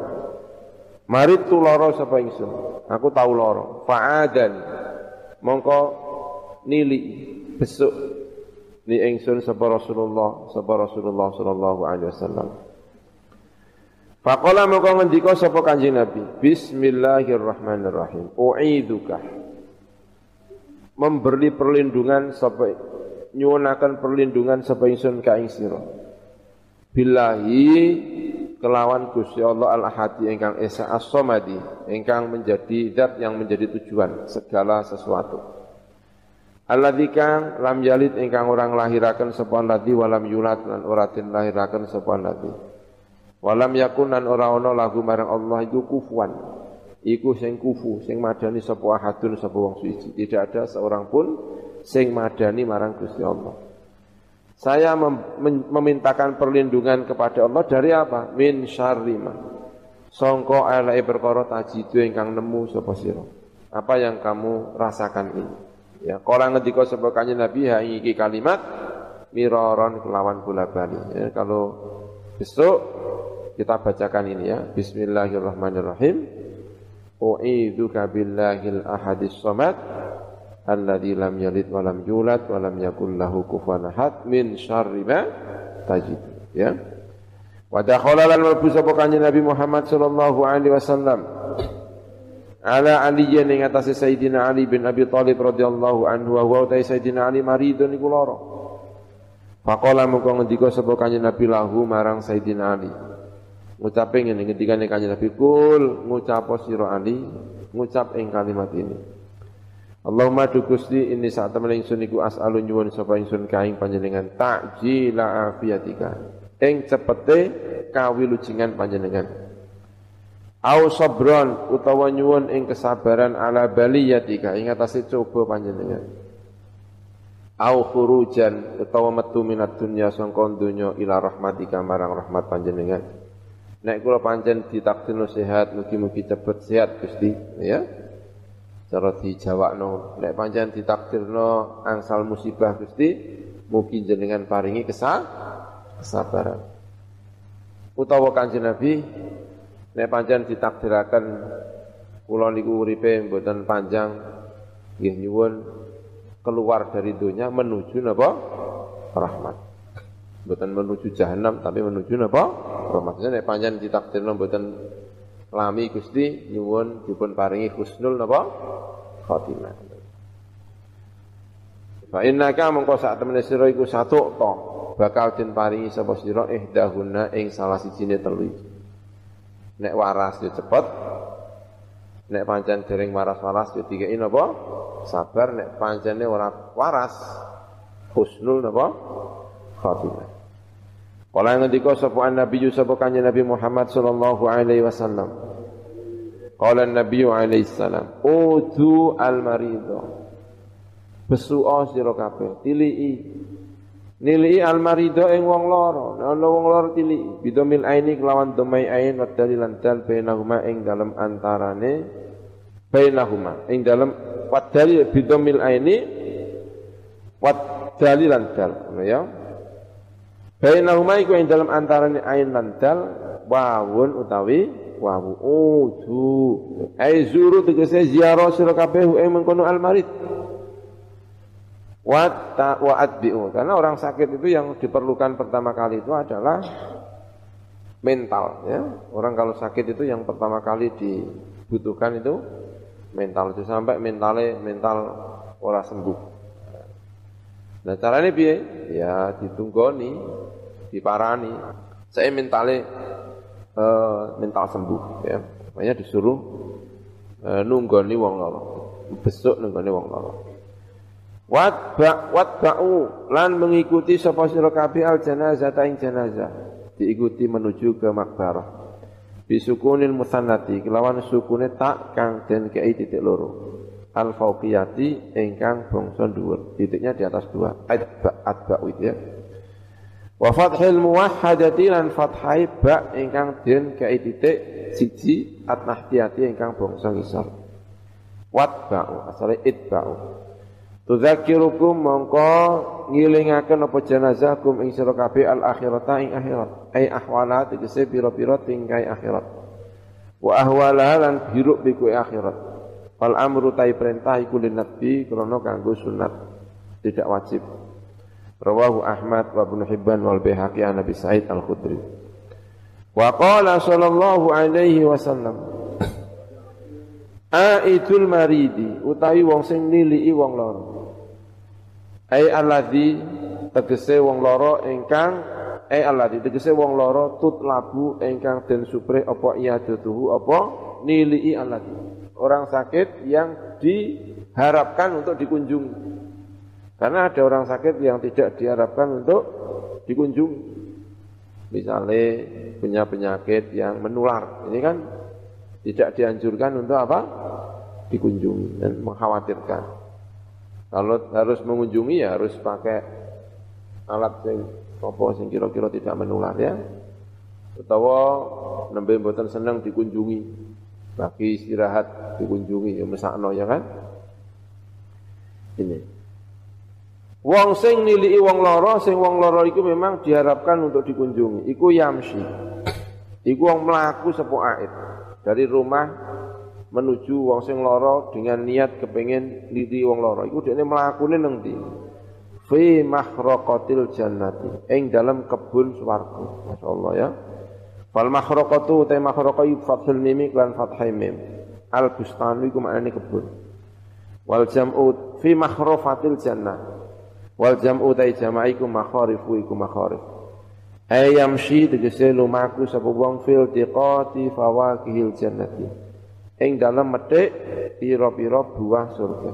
Speaker 1: Marid tu lara sapa ingsun. Aku tau lara. Fa'adan. Mongko nili besuk li ingsun sapa Rasulullah sapa Rasulullah sallallahu alaihi wasallam. Faqala maka ngendika sapa Kanjeng Nabi? Bismillahirrahmanirrahim. U'iduka. Memberi perlindungan sapa nyuwunaken perlindungan sapa ingsun ka ing sira. Billahi kelawan Gusti Allah Al-Ahadi ingkang Esa As-Samadi ingkang menjadi zat yang menjadi tujuan segala sesuatu Alladzi kang lam yalid ingkang orang lahiraken sapa alladzi walam yulad lan ora den lahiraken sapa alladzi. Walam yakun lan ora ana lahu marang Allah iku kufuan. Iku sing kufu, sing madani sapa ahadun sapa wong suci. Tidak ada seorang pun sing madani marang Gusti Allah. Saya mem memintakan perlindungan kepada Allah dari apa? Min syarri. Songko eleke perkara tajidu ingkang nemu sapa sira. Apa yang kamu rasakan ini? Ya, kala ngendika sapa kanjeng Nabi ha iki kalimat miraron kelawan bola bali. Ya, kalau besok kita bacakan ini ya. Bismillahirrahmanirrahim. U'idzuka billahil ahadis samad alladzi lam yalid wa lam yulad wa lam yakul lahu kufuwan ahad min syarri ma tajid. Ya. Wa dakhala lan mlebu sapa kanjeng Nabi Muhammad sallallahu alaihi wasallam ala Ali ing atase Sayyidina Ali bin Abi Thalib radhiyallahu anhu wa wa Sayyidina Ali maridun iku lara. Faqala mengko ngendika sapa kanjeng Nabi lahu marang Sayyidina Ali. Ngucape ngene ngendikane kanjeng Nabi kul ngucap sira Ali ngucap ing kalimat ini. Allahumma du ini saat temen ingsun iku as'alu nyuwun sapa ingsun kaing panjenengan ta'jila afiatika. Ing cepete kawilujengan panjenengan. Au sabron utawa nyuwun ing kesabaran ala baliyatika. Ing atase coba panjenengan. Au khurujan utawa metu minat dunya sangka donya ila rahmatika marang rahmat panjenengan. Nek kula pancen ditakdirno sehat, mugi-mugi cepet sehat Gusti, ya. Cara dijawakno. Nek pancen ditakdirno angsal musibah Gusti mugi jenengan paringi kesal kesabaran. Utawa Kanjeng Nabi nek pancen ditakdiraken kula niku uripe mboten panjang. Nggih nyuwun. Keluar dari dunia menuju napa? Rahmat. Mboten menuju jahanam tapi menuju napa? Rahmat. Nek pancen ditakdirno mboten lami Gusti nyuwun dipun paringi husnul napa? Khotimah. Fa innaka mengko sak temene sira iku satu to bakal den paringi sapa sira? Ihdahuna ing salah sijine telu. Nek waras yo cepet. Nek pancen dereng waras-waras yo dikeki napa? Sabar nek pancene ora waras husnul napa? Khotimah. Kala ngendika sapa Nabi sapa kanjeng Nabi Muhammad sallallahu alaihi wasallam. Qala Nabi alaihi salam, "Udu al-maridho." Besuo sira kabeh, tilii. Nilii al-maridho ing wong lara, ana wong lara tilii. Bidomil aini kelawan domai ain wa dalilan dal bainahuma ing dalem antarane bainahuma. Ing dalem wa dalil bidomil aini wa dalilan dal, ya. Bainahuma iku ing dalem antarane ain lan dal wawun utawi wawu. Udu ai zuru tegese ziarah sira kabeh ing mengkono almarid. wa ta wa adbiu karena orang sakit itu yang diperlukan pertama kali itu adalah mental ya orang kalau sakit itu yang pertama kali dibutuhkan itu mental itu sampai mentale mental ora sembuh nah caranya piye ya ditunggoni diparani saya mentale uh, mental sembuh ya. Makanya disuruh uh, nunggoni wong lara. Besok nunggoni wong lara. Watba watba'u lan mengikuti sapa sira kabeh al janazah ta ing janazah. Diikuti menuju ke makbarah. Bisukunil musannati kelawan sukune tak kang den kei titik loro. Al fauqiyati ingkang bangsa dhuwur. Titiknya di atas dua. Atba atba'u itu ya. Wa fathil muwahhadati lan fathai ba ingkang den kei titik siji at-nahtiyati ingkang bangsa ngisor. Watba'u asale itba'u. Tudzakirukum mongko ngilingaken apa jenazah kum ing sira kabeh al akhirata ing akhirat. Ai ahwala tegese pira-pira tingkai akhirat. Wa ahwala lan biruk biku akhirat. Fal amru tai perintah iku linnabi krana kanggo sunat. Tidak wajib. Rawahu Ahmad wa Ibnu Hibban wal Baihaqi an Nabi Sa'id Al-Khudri. Wa qala sallallahu alaihi wasallam Aidul maridi utawi wong sing nilii wong lara. Ai alladzi tegese wong lara ingkang ai alladzi tegese wong lara tutlabu ingkang den supre apa iadatuhu apa nilii alladzi. Orang sakit yang diharapkan untuk dikunjungi. Karena ada orang sakit yang tidak diharapkan untuk dikunjungi. Misalnya punya penyakit yang menular. Ini kan tidak dianjurkan untuk apa? Dikunjungi dan mengkhawatirkan. Kalau harus mengunjungi ya harus pakai alat yang apa yang kira-kira tidak menular ya. Utawa nembe mboten senang dikunjungi. Bagi istirahat dikunjungi ya mesakno ya kan. Ini. Wong sing niliki wong loro, sing wong loro iku memang diharapkan untuk dikunjungi. Iku yamsi. Iku wong melaku sepo aid. Dari rumah menuju wong sing loro dengan niat kepengen niliki wong loro. Iku dekne mlakune nang ndi? Fi mahraqatil jannati. Ing dalam kebun swarga. Masyaallah ya. Fal mahraqatu ta mahraqai fathul mim lan fathai mim. Al bustanu iku maknane kebun. Wal jam'u fi mahrafatil jannah. Wal jam'u ta jamaiku makharifu iku makharif. Ayamshi tegese lumaku sapa wong fil tiqati fawakihil jannati. Ing dalem metik pira-pira buah surga.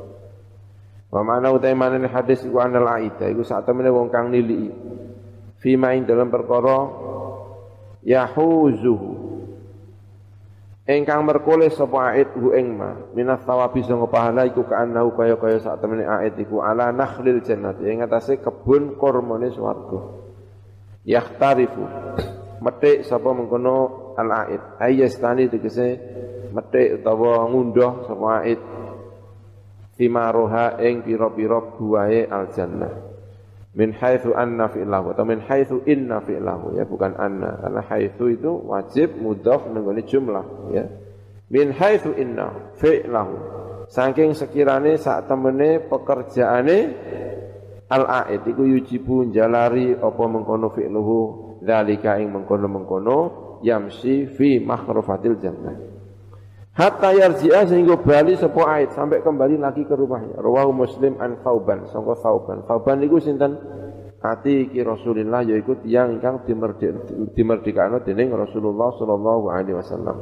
Speaker 1: Wa mana utai mana hadis iku anal aida. Iku sak temene wong kang niliki. Fima ing dalam perkara yahuzuhu. Engkang merkole sapa aid hu ing ma. Minas tawabi sanga pahala iku kaanahu kaya-kaya sak temene aid iku ala nakhlil jannati. Ing atase kebun kurmane swarga. Yahtarifu. Metik sapa mengkono al aid ayastani tegese metik utawa ngundoh sapa aid. Fimaroha ing pira-pira buahe al jannah min haitsu anna fi'lahu atau min haitsu inna fi'lahu ya bukan anna. Karena haitsu itu wajib mudhaf menggoni jumlah ya. Min haitsu inna fi'lahu. Saking sekirane sak temene pekerjaane al aid iku yujibu jalari apa mengkono fi'luhu zalika ing mengkono-mengkono yamsi fi makhrafatil jannah Hatta yarji'a sehingga bali sapa ait sampai kembali lagi ke rumahnya. Rawahu Muslim an Thauban, sangka Thauban. Thauban niku sinten? Ati ki Rasulillah yaiku tiyang ingkang dimerdekakno dening Rasulullah sallallahu alaihi wasallam.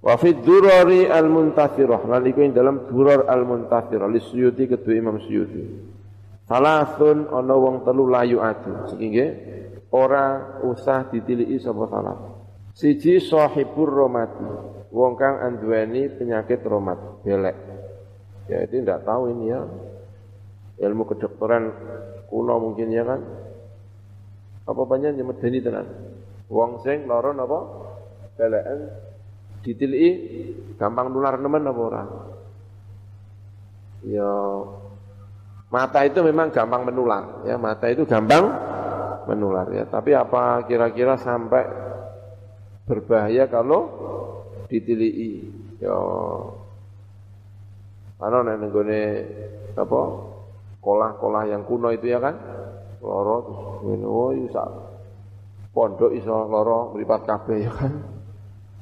Speaker 1: Wa fi durari al-muntathirah lan iku ing dalam durar al-muntathirah li Suyuti kedua Imam Suyuti. Salasun ana wong telu layu adu. Iki ora usah ditiliki sapa salah. Siji sahibur romati wong kang anduweni penyakit romat belek. Ya itu tidak tahu ini ya. Ilmu kedokteran kuno mungkin ya kan. Apa banyak yang medeni tenan. Wong sing lara napa? Belekan ditiliki gampang nular nemen apa ora? Ya mata itu memang gampang menular ya, mata itu gampang menular ya. Tapi apa kira-kira sampai berbahaya kalau ditilii ya. Ana nek nenggone apa? Kolah-kolah yang kuno itu ya kan? Loro terus ngene oh sak pondok iso loro mripat kabeh ya kan?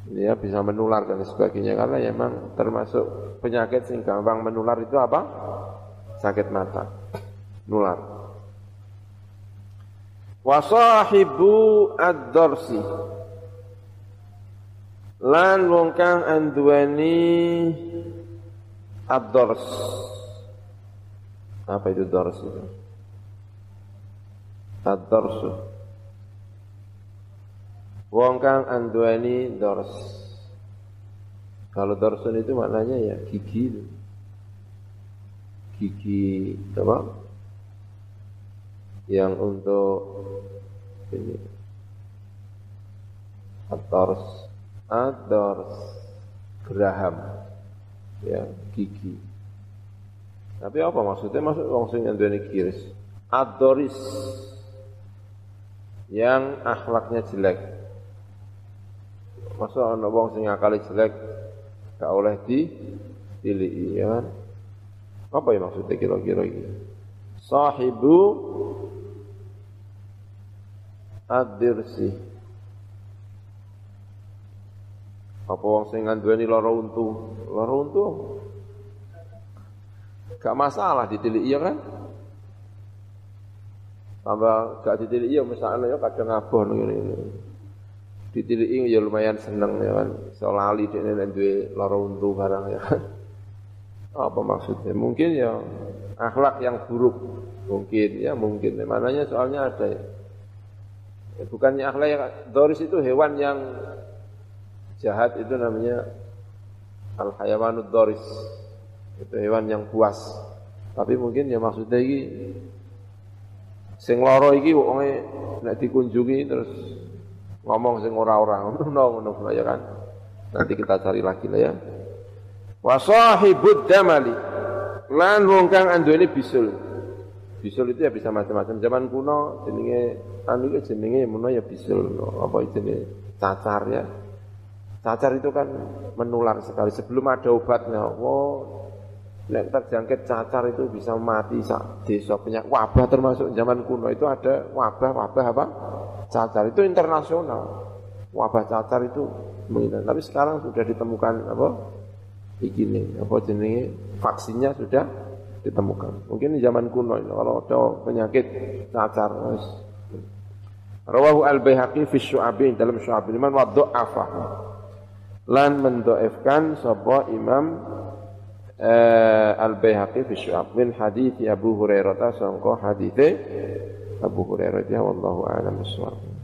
Speaker 1: Ya bisa menular dan sebagainya karena ya memang termasuk penyakit sing gampang menular itu apa? Sakit mata. Nular. Wasahibu ad-darsi lan wong kang anduweni ad-dors apa itu dors itu? Ad-dors wong kang anduweni dors. Kalau dorsun itu maknanya ya gigi gigi apa? Yang untuk ini. Ad-dors Adors geraham ya gigi. Tapi apa maksudnya? Maksud wong sing kiris adoris yang akhlaknya jelek. Masa ana wong sing akale jelek gak oleh di pilih ya kan? Apa ya maksudnya kira-kira ini sahibu ad-dirsi Apa wong sing nganduweni lara untu? Lara untu gak masalah ditilik iya kan? Tambah gak ditilik iya misalnya ya kadang ngaboh ngene ini. Ditilik ya lumayan seneng ya kan. Iso lali dekne nek duwe lara untu barang ya kan. Apa maksudnya? Mungkin ya akhlak yang buruk. Mungkin ya mungkin. Mananya soalnya ada ya. Bukannya akhlak yang doris itu hewan yang jahat itu namanya al hayawanud doris. Itu hewan yang puas. Tapi mungkin ya maksudnya ini sing loro iki wonge nek dikunjungi terus ngomong sing ora-ora. Ngono ngono ya kan? Nanti kita cari lagi lah ya. Wa sahibud damali. Lan wong kang anduweni bisul. Bisul itu ya bisa macam-macam. Zaman kuno jenenge anu jenenge mono ya bisul. Apa jenenge? Cacar ya Cacar itu kan menular sekali. Sebelum ada obatnya, wow, nek terjangkit cacar itu bisa mati sak desa. Penyakit wabah termasuk zaman kuno itu ada wabah wabah apa? Cacar itu internasional. Wabah cacar itu mengingat tapi sekarang sudah ditemukan apa? Begini apa jenenge? Vaksinnya sudah ditemukan. Mungkin di zaman kuno kalau ada penyakit cacar Rawahu al-Baihaqi fi syu'abi dalam syu'abi. Man wa dha'afa lan mendoefkan sapa Imam uh, Al-Baihaqi fi Syu'ab. Min hadits Abu Hurairah sangka hadits Abu Hurairah ya wallahu a'lam bissawab